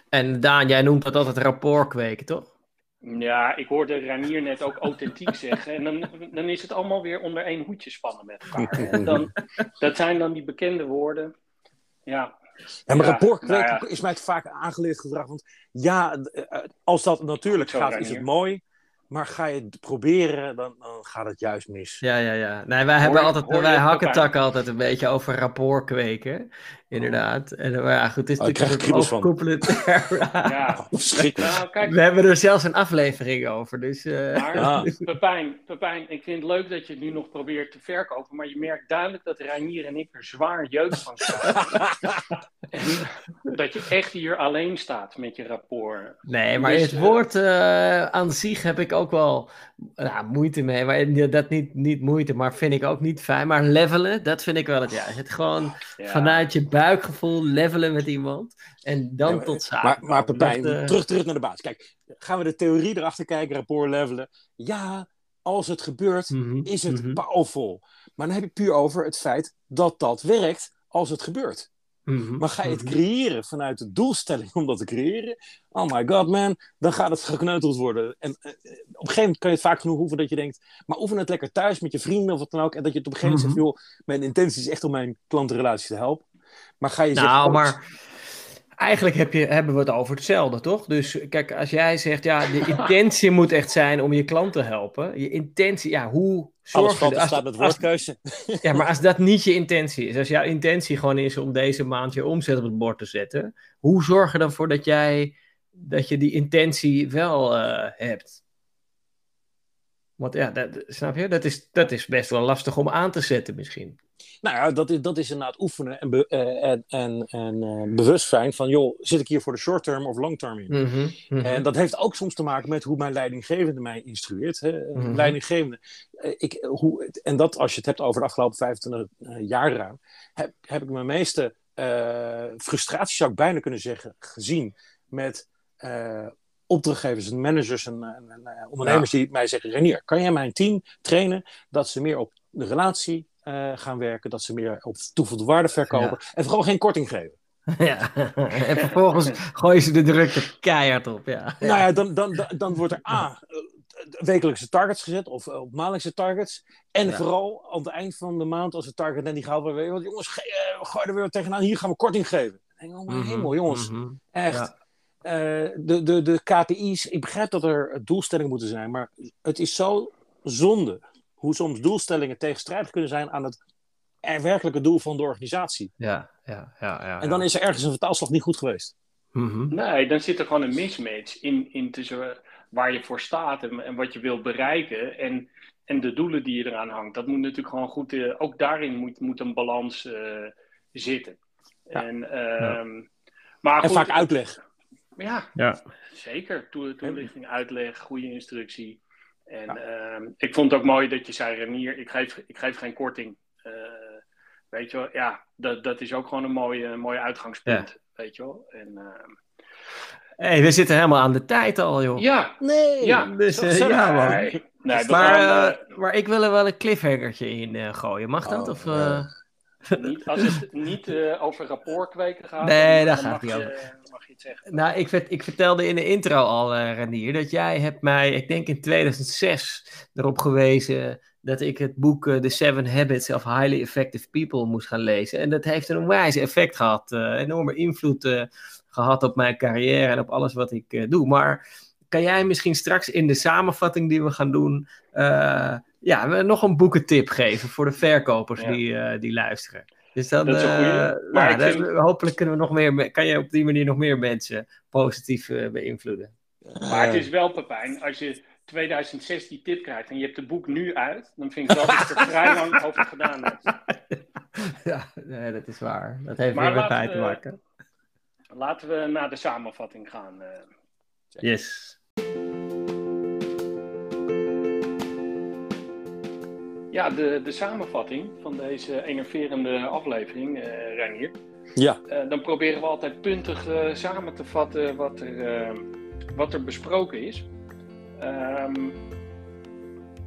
En Daan, jij noemt dat altijd rapport kweken, toch? ja, ik hoorde Ranier net ook authentiek zeggen. En dan, dan is het allemaal weer onder één hoedje spannen met elkaar. En dan, dat zijn dan die bekende woorden. Ja, Ja, maar Ja, rapport nou kweken ja. is mij vaak aangeleerd gedrag. Want ja, eh, als dat natuurlijk Zo, gaat, is het mooi. Maar ga je het proberen, dan, dan gaat het juist mis. Ja, ja, ja. Nee, wij hebben altijd, wij het, hakken takken altijd een beetje over rapport kweken. Inderdaad. En, maar ja, goed, het is Oh, natuurlijk een overkoepelend term. ja. Verschrikkelijk. Nou, kijk, We hebben er zelfs een aflevering over, dus... eh, maar Ja. Pepijn, Pepijn, ik vind het leuk dat je het nu nog probeert te verkopen. Maar je merkt duidelijk dat Reinier en ik er zwaar jeugd van en dat je echt hier alleen staat met je rapport. Nee, maar Dus, het eh, woord eh, aan zich heb ik ook wel nou, moeite mee. Maar dat niet, niet moeite, maar vind ik ook niet fijn. Maar levelen, dat vind ik wel het juist. Het gewoon Ja. vanuit je buikgevoel levelen met iemand. En dan tot zaken. Maar, maar. Pepijn, eh, terug, terug naar de baas. Kijk, gaan we de theorie erachter kijken, rapport levelen. Ja, als het gebeurt, Mhm, is het mhm, powerful. Maar dan heb je puur over het feit dat dat werkt als het gebeurt. mhm, Maar ga je het mhm. creëren vanuit de doelstelling om dat te creëren? Oh my god, man, dan gaat het gekneuteld worden. En eh, op een gegeven moment kan je het vaak genoeg oefenen dat je denkt, maar oefen het lekker thuis met je vrienden of wat dan ook. En dat je het op een gegeven moment zegt, joh, mijn intentie is echt om mijn klantenrelatie te helpen. Maar ga je zeggen, Nou, maar eigenlijk heb je, hebben we het over hetzelfde, toch? Dus kijk, als jij zegt, ja, de intentie moet echt zijn om je klant te helpen. Je intentie, ja, hoe alles zorg je... Als, staat met als- woordkeuze. ja, maar als dat niet je intentie is, als jouw intentie gewoon is om deze maand je omzet op het bord te zetten, hoe zorg je dan voor dat jij, dat je die intentie wel eh, hebt? Want ja, dat, snap je? Dat is, dat is best wel lastig om aan te zetten misschien. Nou ja, dat is, dat is inderdaad oefenen en, be- eh, en, en, en eh, bewustzijn van, joh, zit ik hier voor de short term of long term in? Mhm, mhm. En dat heeft ook soms te maken met hoe mijn leidinggevende mij instrueert. Hè. Een Mhm. Leidinggevende. eh, Ik, hoe, en dat als je het hebt over de afgelopen 25 eh, jaar ruim, heb, heb ik mijn meeste eh, frustraties, zou ik bijna kunnen zeggen, gezien met eh, opdrachtgevers en managers en, en- en, eh, ondernemers die mij zeggen: Renier, kan jij mijn team trainen dat ze meer op de relatie eh, gaan werken, dat ze meer op toegevoegde waarde verkopen en vooral geen korting geven? Ja, en vervolgens gooien ze de drukte keihard op, ja. Nou ja, dan, dan, dan, dan wordt er A, eh, wekelijkse targets gezet of eh, op maandelijkse targets. En Ja. vooral aan het eind van de maand, als het target net niet gehaald wordt, want jongens, ge- eh, gooi er weer tegenaan, hier gaan we korting geven. Oh mijn Mhm, hemel, jongens, mhm. echt. Ja. Eh, de, de, de KPI's, ik begrijp dat er doelstellingen moeten zijn, maar het is zo zonde hoe soms doelstellingen tegenstrijdig kunnen zijn aan het er werkelijke doel van de organisatie. Ja, ja, ja. ja En dan ja. is er ergens een vertaalslag niet goed geweest. Mhm. Nee, dan zit er gewoon een mismatch in, in tussen waar je voor staat en, en wat je wilt bereiken en, en de doelen die je eraan hangt. Dat moet natuurlijk gewoon goed, eh, ook daarin moet, moet een balans eh, zitten. Ja. En, ehm, Maar En goed, vaak uitleg. Ja, Ja. zeker. Toe- Toelichting, uitleg, goede instructie. En ehm, ik vond het ook mooi dat je zei, Renier, ik geef, ik geef geen korting. Eh, weet je wel, ja, dat, dat is ook gewoon een mooie, mooie uitgangspunt. Weet je wel. En, ehm, hey, we zitten helemaal aan de tijd al, joh. ja, Nee! ja. Dus, eh, Zo- ja, man. Nee, nee, we Maar, eh, maar ik wil er wel een cliffhangertje in eh, gooien. Mag dat? Oh, of, niet, als het niet eh, over rapport kweken gaat, Nee, daar gaat je, niet mag je het zeggen. Nou, ik, ik vertelde in de intro al, eh Renier, dat jij hebt mij, ik denk in 2006, erop gewezen dat ik het boek eh, The Seven Habits of Highly Effective People moest gaan lezen. En dat heeft een onwijs effect gehad, eh, enorme invloed eh, gehad op mijn carrière en op alles wat ik doe. Maar kan jij misschien straks in de samenvatting die we gaan doen, ja, we nog een boekentip geven voor de verkopers Ja. die, eh, die luisteren? Dus dan, Dat is een eh, Maar nou, ik dan- vind- hopelijk kunnen we nog meer, me- kan je op die manier nog meer mensen positief eh, beïnvloeden. Maar het is wel, Pepijn, als je 2006 die tip krijgt en je hebt het boek nu uit, dan vind ik wel dat je er vrij lang over gedaan hebt. ja, nee, dat is waar. Dat heeft Maar weer met mij te maken. Laten we naar de samenvatting gaan. eh. Yes. Ja, de, de samenvatting van deze enerverende aflevering, eh Reinier. Ja, Eh, dan proberen we altijd puntig eh, samen te vatten wat er, wat er besproken is. Ehm,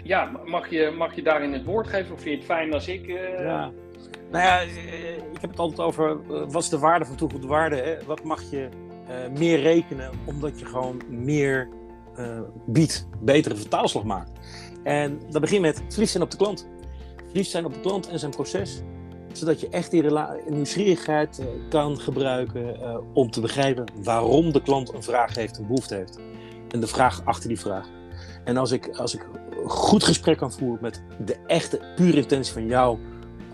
ja, mag je, mag je daarin het woord geven of vind je het fijn als ik... Ja. Nou ja, ik heb het altijd over wat is de waarde van toegevoegde waarde. Hè? Wat mag je meer rekenen omdat je gewoon meer biedt, betere vertaalslag maakt. En dat begint met verliefd zijn op de klant. Verliefd zijn op de klant en zijn proces. Zodat je echt die nieuwsgierigheid eh, kan gebruiken eh, om te begrijpen waarom de klant een vraag heeft, een behoefte heeft. En de vraag achter die vraag. En als ik, als ik een goed gesprek kan voeren met de echte, pure intentie van jou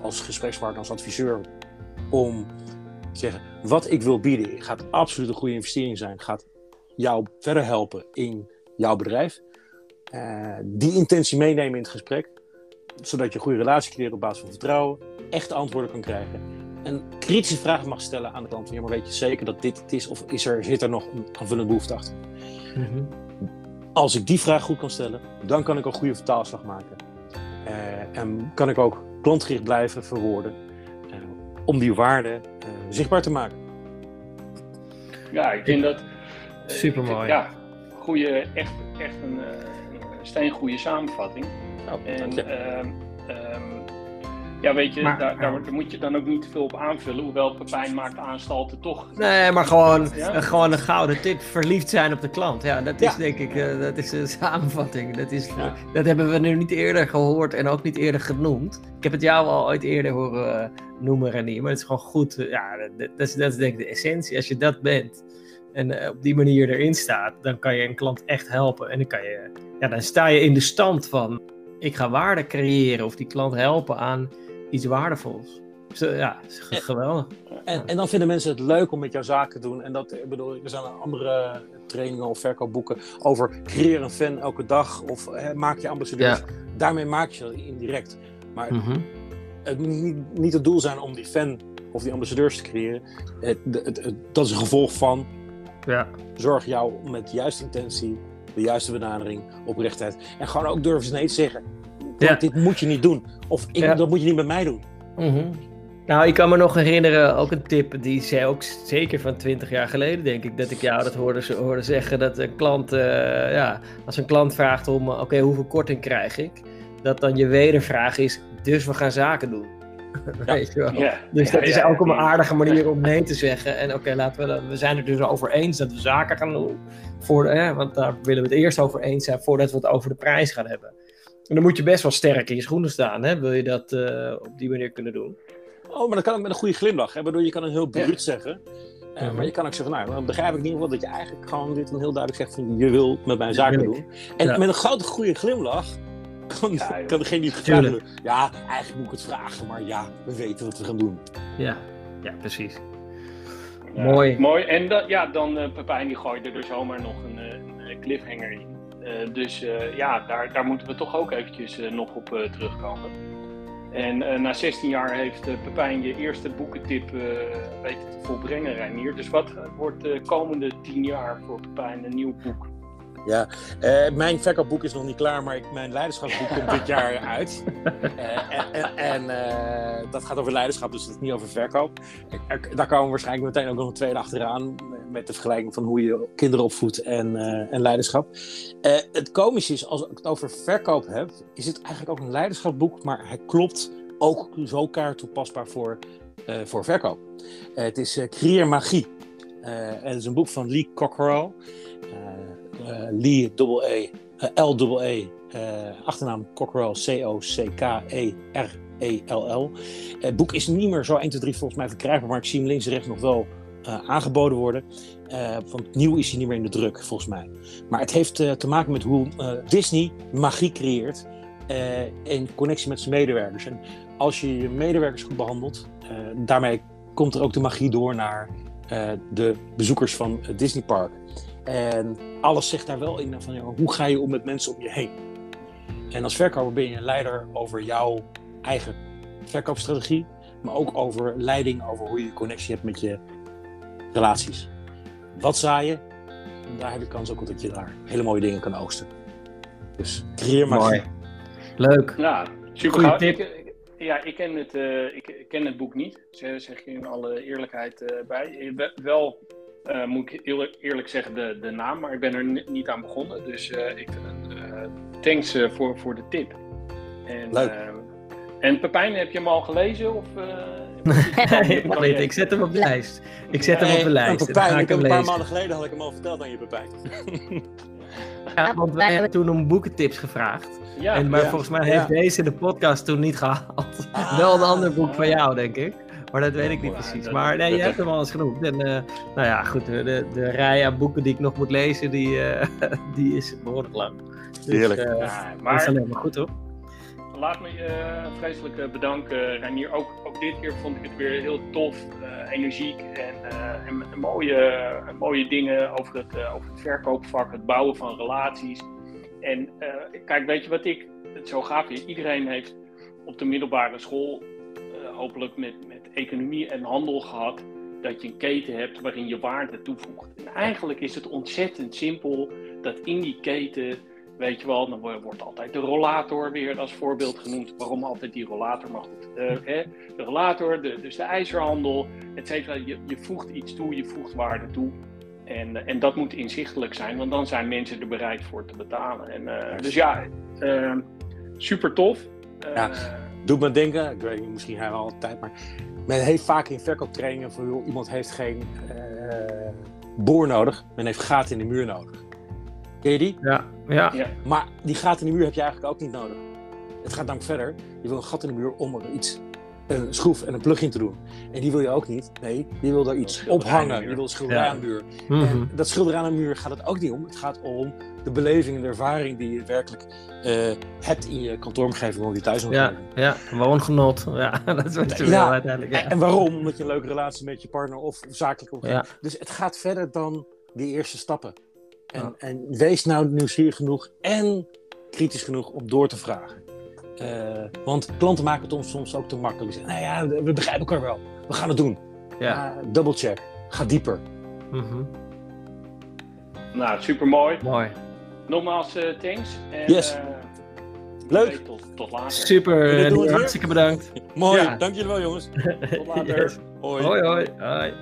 als gesprekspartner, als adviseur, om te zeggen wat ik wil bieden, gaat absoluut een goede investering zijn, gaat jou verder helpen in jouw bedrijf. Eh, die intentie meenemen in het gesprek, zodat je een goede relatie creëert op basis van vertrouwen, echte antwoorden kan krijgen. En kritische vragen mag stellen aan de klant. Van, ja, maar weet je zeker dat dit het is? Of is er, zit er nog een aanvullende behoefte achter? Mhm. Als ik die vraag goed kan stellen, dan kan ik een goede vertaalslag maken. Eh, en kan ik ook klantgericht blijven verwoorden eh, om die waarde eh, zichtbaar te maken. Ja, ik vind dat. Supermooi. ik vind- Ja, goede, echt, echt een, een steengoede samenvatting. Oh, En ehm, ehm, ja, weet je, Maar- daar, daar, daar moet je dan ook niet te veel op aanvullen. Hoewel Pepijn maakt aanstalten toch. Nee, maar gewoon, Ja? eh, gewoon een gouden tip. Verliefd zijn op de klant. Ja, dat is Ja. denk ik eh, dat is een samenvatting. Dat, is, Ja. dat hebben we nu niet eerder gehoord en ook niet eerder genoemd. Ik heb het jou al ooit eerder horen eh, noemen, Renier. Maar het is gewoon goed. ja, dat, dat, is, dat is denk ik de essentie. Als je dat bent en eh, op die manier erin staat, dan kan je een klant echt helpen. En dan, kan je, ja, dan sta je in de stand van: ik ga waarde creëren of die klant helpen aan iets waardevols. Zo, ja, is ge- geweldig. En, en dan vinden mensen het leuk om met jouw zaken te doen. En dat, ik bedoel, er zijn andere trainingen of verkoopboeken over creëer een fan elke dag of hè, maak je ambassadeurs. Daarmee maak je dat indirect. Maar Mhm. het moet niet, niet het doel zijn om die fan of die ambassadeurs te creëren. Het, het, het- dat is een gevolg van ja. zorg jou met de juiste intentie, de juiste benadering, oprechtheid. En gewoon ook durven ze nee te zeggen. Ja. Dit moet je niet doen. Of ik, Ja. dat moet je niet met mij doen. Mhm. Nou, ik kan me nog herinneren, ook een tip, die zei ook zeker van 20 jaar geleden, denk ik, dat ik jou dat hoorde, hoorde zeggen. Dat een klant, eh, ja, als een klant vraagt om, eh, oké, hoeveel korting krijg ik? Dat dan je wedervraag is, dus we gaan zaken doen. Weet je wel? Ja, Dus ja, dat is ja, ook een aardige manier om nee te zeggen. En oké, laten we, dan- we zijn er dus over eens dat we zaken gaan doen. Voor, hè, want daar willen we het eerst over eens zijn voordat we het over de prijs gaan hebben. En dan moet je best wel sterk in je schoenen staan, hè? wil je dat eh, op die manier kunnen doen. Oh, maar dat kan ook met een goede glimlach. Hè? Waardoor je kan een heel bruut Ja. zeggen. Eh. Maar je kan ook zeggen, nou, dan begrijp ik in ieder geval dat je eigenlijk gewoon dit een heel duidelijk zegt van je wil met mijn zaken doen. En Ja. met een grote goede glimlach kan, Ja, kan degene die het gevraagd Tuurlijk. heeft. Ja, eigenlijk moet ik het vragen, maar ja, we weten wat we gaan doen. Ja, ja precies. Ja, Mooi. Mooi. En da- ja, dan eh Pepijn die gooide er zomaar nog een, eh, een eh, cliffhanger in. Eh, dus eh, ja, daar, daar moeten we toch ook eventjes nog op terugkomen. En eh, na 16 jaar heeft Pepijn je eerste boekentip eh, weten te volbrengen, Reinier. Dus wat wordt de komende 10 jaar voor Pepijn een nieuw boek? Ja, eh, mijn verkoopboek is nog niet klaar, maar ik, mijn leiderschapsboek komt dit jaar uit. Eh, en en, en, eh, dat gaat over leiderschap, dus dat is niet over verkoop. Er- daar komen waarschijnlijk meteen ook nog een tweede achteraan. Met de vergelijking van hoe je kinderen opvoedt en, en leiderschap. Het komische is, als ik het over verkoop heb, is het eigenlijk ook een leiderschapsboek, maar hij klopt ook zo elkaar toepasbaar voor, voor verkoop. Het is Creëer Magie. En het is een boek van Lee Cockerell. Eh, Lee double E, L double E, achternaam Cockerell, C-O-C-K-E-R-E-L-L. Het boek is niet meer zo 1, 2, 3 volgens mij verkrijgbaar, maar ik zie hem links en rechts nog wel eh, aangeboden worden. Eh, want nieuw is hij niet meer in de druk, volgens mij. Maar het heeft te maken met hoe Disney magie creëert in connectie met zijn medewerkers. En als je je medewerkers goed behandelt, eh, daarmee komt er ook de magie door naar de bezoekers van het Disneypark. En alles zegt daar wel in van ja, hoe ga je om met mensen om je heen. En als verkoper ben je een leider over jouw eigen verkoopstrategie, maar ook over leiding, over hoe je connectie hebt met je relaties. Wat zaai je? En daar heb je kans ook dat je daar hele mooie dingen kan oogsten. Dus creëer magie. Mooi. Leuk. Ja, super Goeie gaaf. tip. Ik, ja, ik ken, het, eh, ik, ken het boek niet, zeg, zeg je in alle eerlijkheid eh, bij. Eh, we- Wel eh, moet ik heel eerlijk zeggen de, de naam, maar ik ben er ni- niet aan begonnen. Dus eh, ik, eh, thanks voor, voor de tip. En, Leuk. eh, en Pepijn, heb je hem al gelezen? Of, eh, Nog niet, ik zet hem op de lijst. Ik zet hem op de lijst. Pepijn, ik ik heb hem een paar maanden geleden had ik hem al verteld aan je Pepijn. Ja, want wij hebben toen om boekentips gevraagd. Ja, en, maar ja, volgens mij ja. heeft deze de podcast toen niet gehaald. Ah, Wel een ander boek van jou, denk ik. Maar dat weet ik niet precies. Maar nee, je hebt hem al eens genoemd. En eh, nou ja, goed. De, de rij aan boeken die ik nog moet lezen, die, eh, die is behoorlijk lang. Dus, Heerlijk. eh, Ja, dat is maar alleen maar goed, hoor. Laat me je vreselijk bedanken, Reinier. Ook, ook dit keer vond ik het weer heel tof, eh, energiek en, eh, en, en mooie, mooie dingen over het, eh, over het verkoopvak, het bouwen van relaties. En eh, kijk, weet je wat ik het zo gaaf vind? Iedereen heeft op de middelbare school eh, hopelijk met, met economie en handel gehad dat je een keten hebt waarin je waarde toevoegt. En eigenlijk is het ontzettend simpel dat in die keten Weet je wel, dan wo- wordt altijd de rollator weer als voorbeeld genoemd. Waarom altijd die rollator? Maar goed, eh, hè, de rollator, de, dus de ijzerhandel, et cetera. Je, je voegt iets toe, je voegt waarde toe. En, en dat moet inzichtelijk zijn, want dan zijn mensen er bereid voor te betalen. En, uh, dus ja, uh, super tof. ja, doet me denken, ik weet niet, misschien hij al tijd, maar men heeft vaak in verkooptrainingen voor joh, iemand heeft geen boor nodig, men heeft gaten in de muur nodig. Ken je die? Ja, ja. ja. Maar die gaten in de muur heb je eigenlijk ook niet nodig. Het gaat namelijk verder. Je wil een gat in de muur om er iets, een schroef en een plug-in te doen. En die wil je ook niet. Nee, je wil daar iets ophangen. Je wil een schilderij aan de muur. En Mhm. dat schilderij aan de muur gaat het ook niet om. Het gaat om de beleving en de ervaring die je werkelijk eh, hebt in je kantooromgeving of je Ja, thuisomgeving. ja, woongenot. Ja, dat is je wil Ja, uiteindelijk. Ja. En, waarom? Omdat je een leuke relatie met je partner of zakelijk omgeving. Ja. Dus het gaat verder dan die eerste stappen. En, Ja. en wees nou nieuwsgierig genoeg en kritisch genoeg om door te vragen. Eh, want klanten maken het ons soms ook te makkelijk. Ze zeggen, nou ja, we begrijpen elkaar wel. We gaan het doen. Ja. Double check. Ga dieper. Mhm. Nou, super mooi. Mooi. Nogmaals, eh, thanks. En, Yes. eh, Leuk. Tot, tot later. Super, doen weer? hartstikke bedankt. Mooi. Ja. Dank jullie wel, jongens. Tot later. Yes. Hoi. Hoi, hoi. hoi.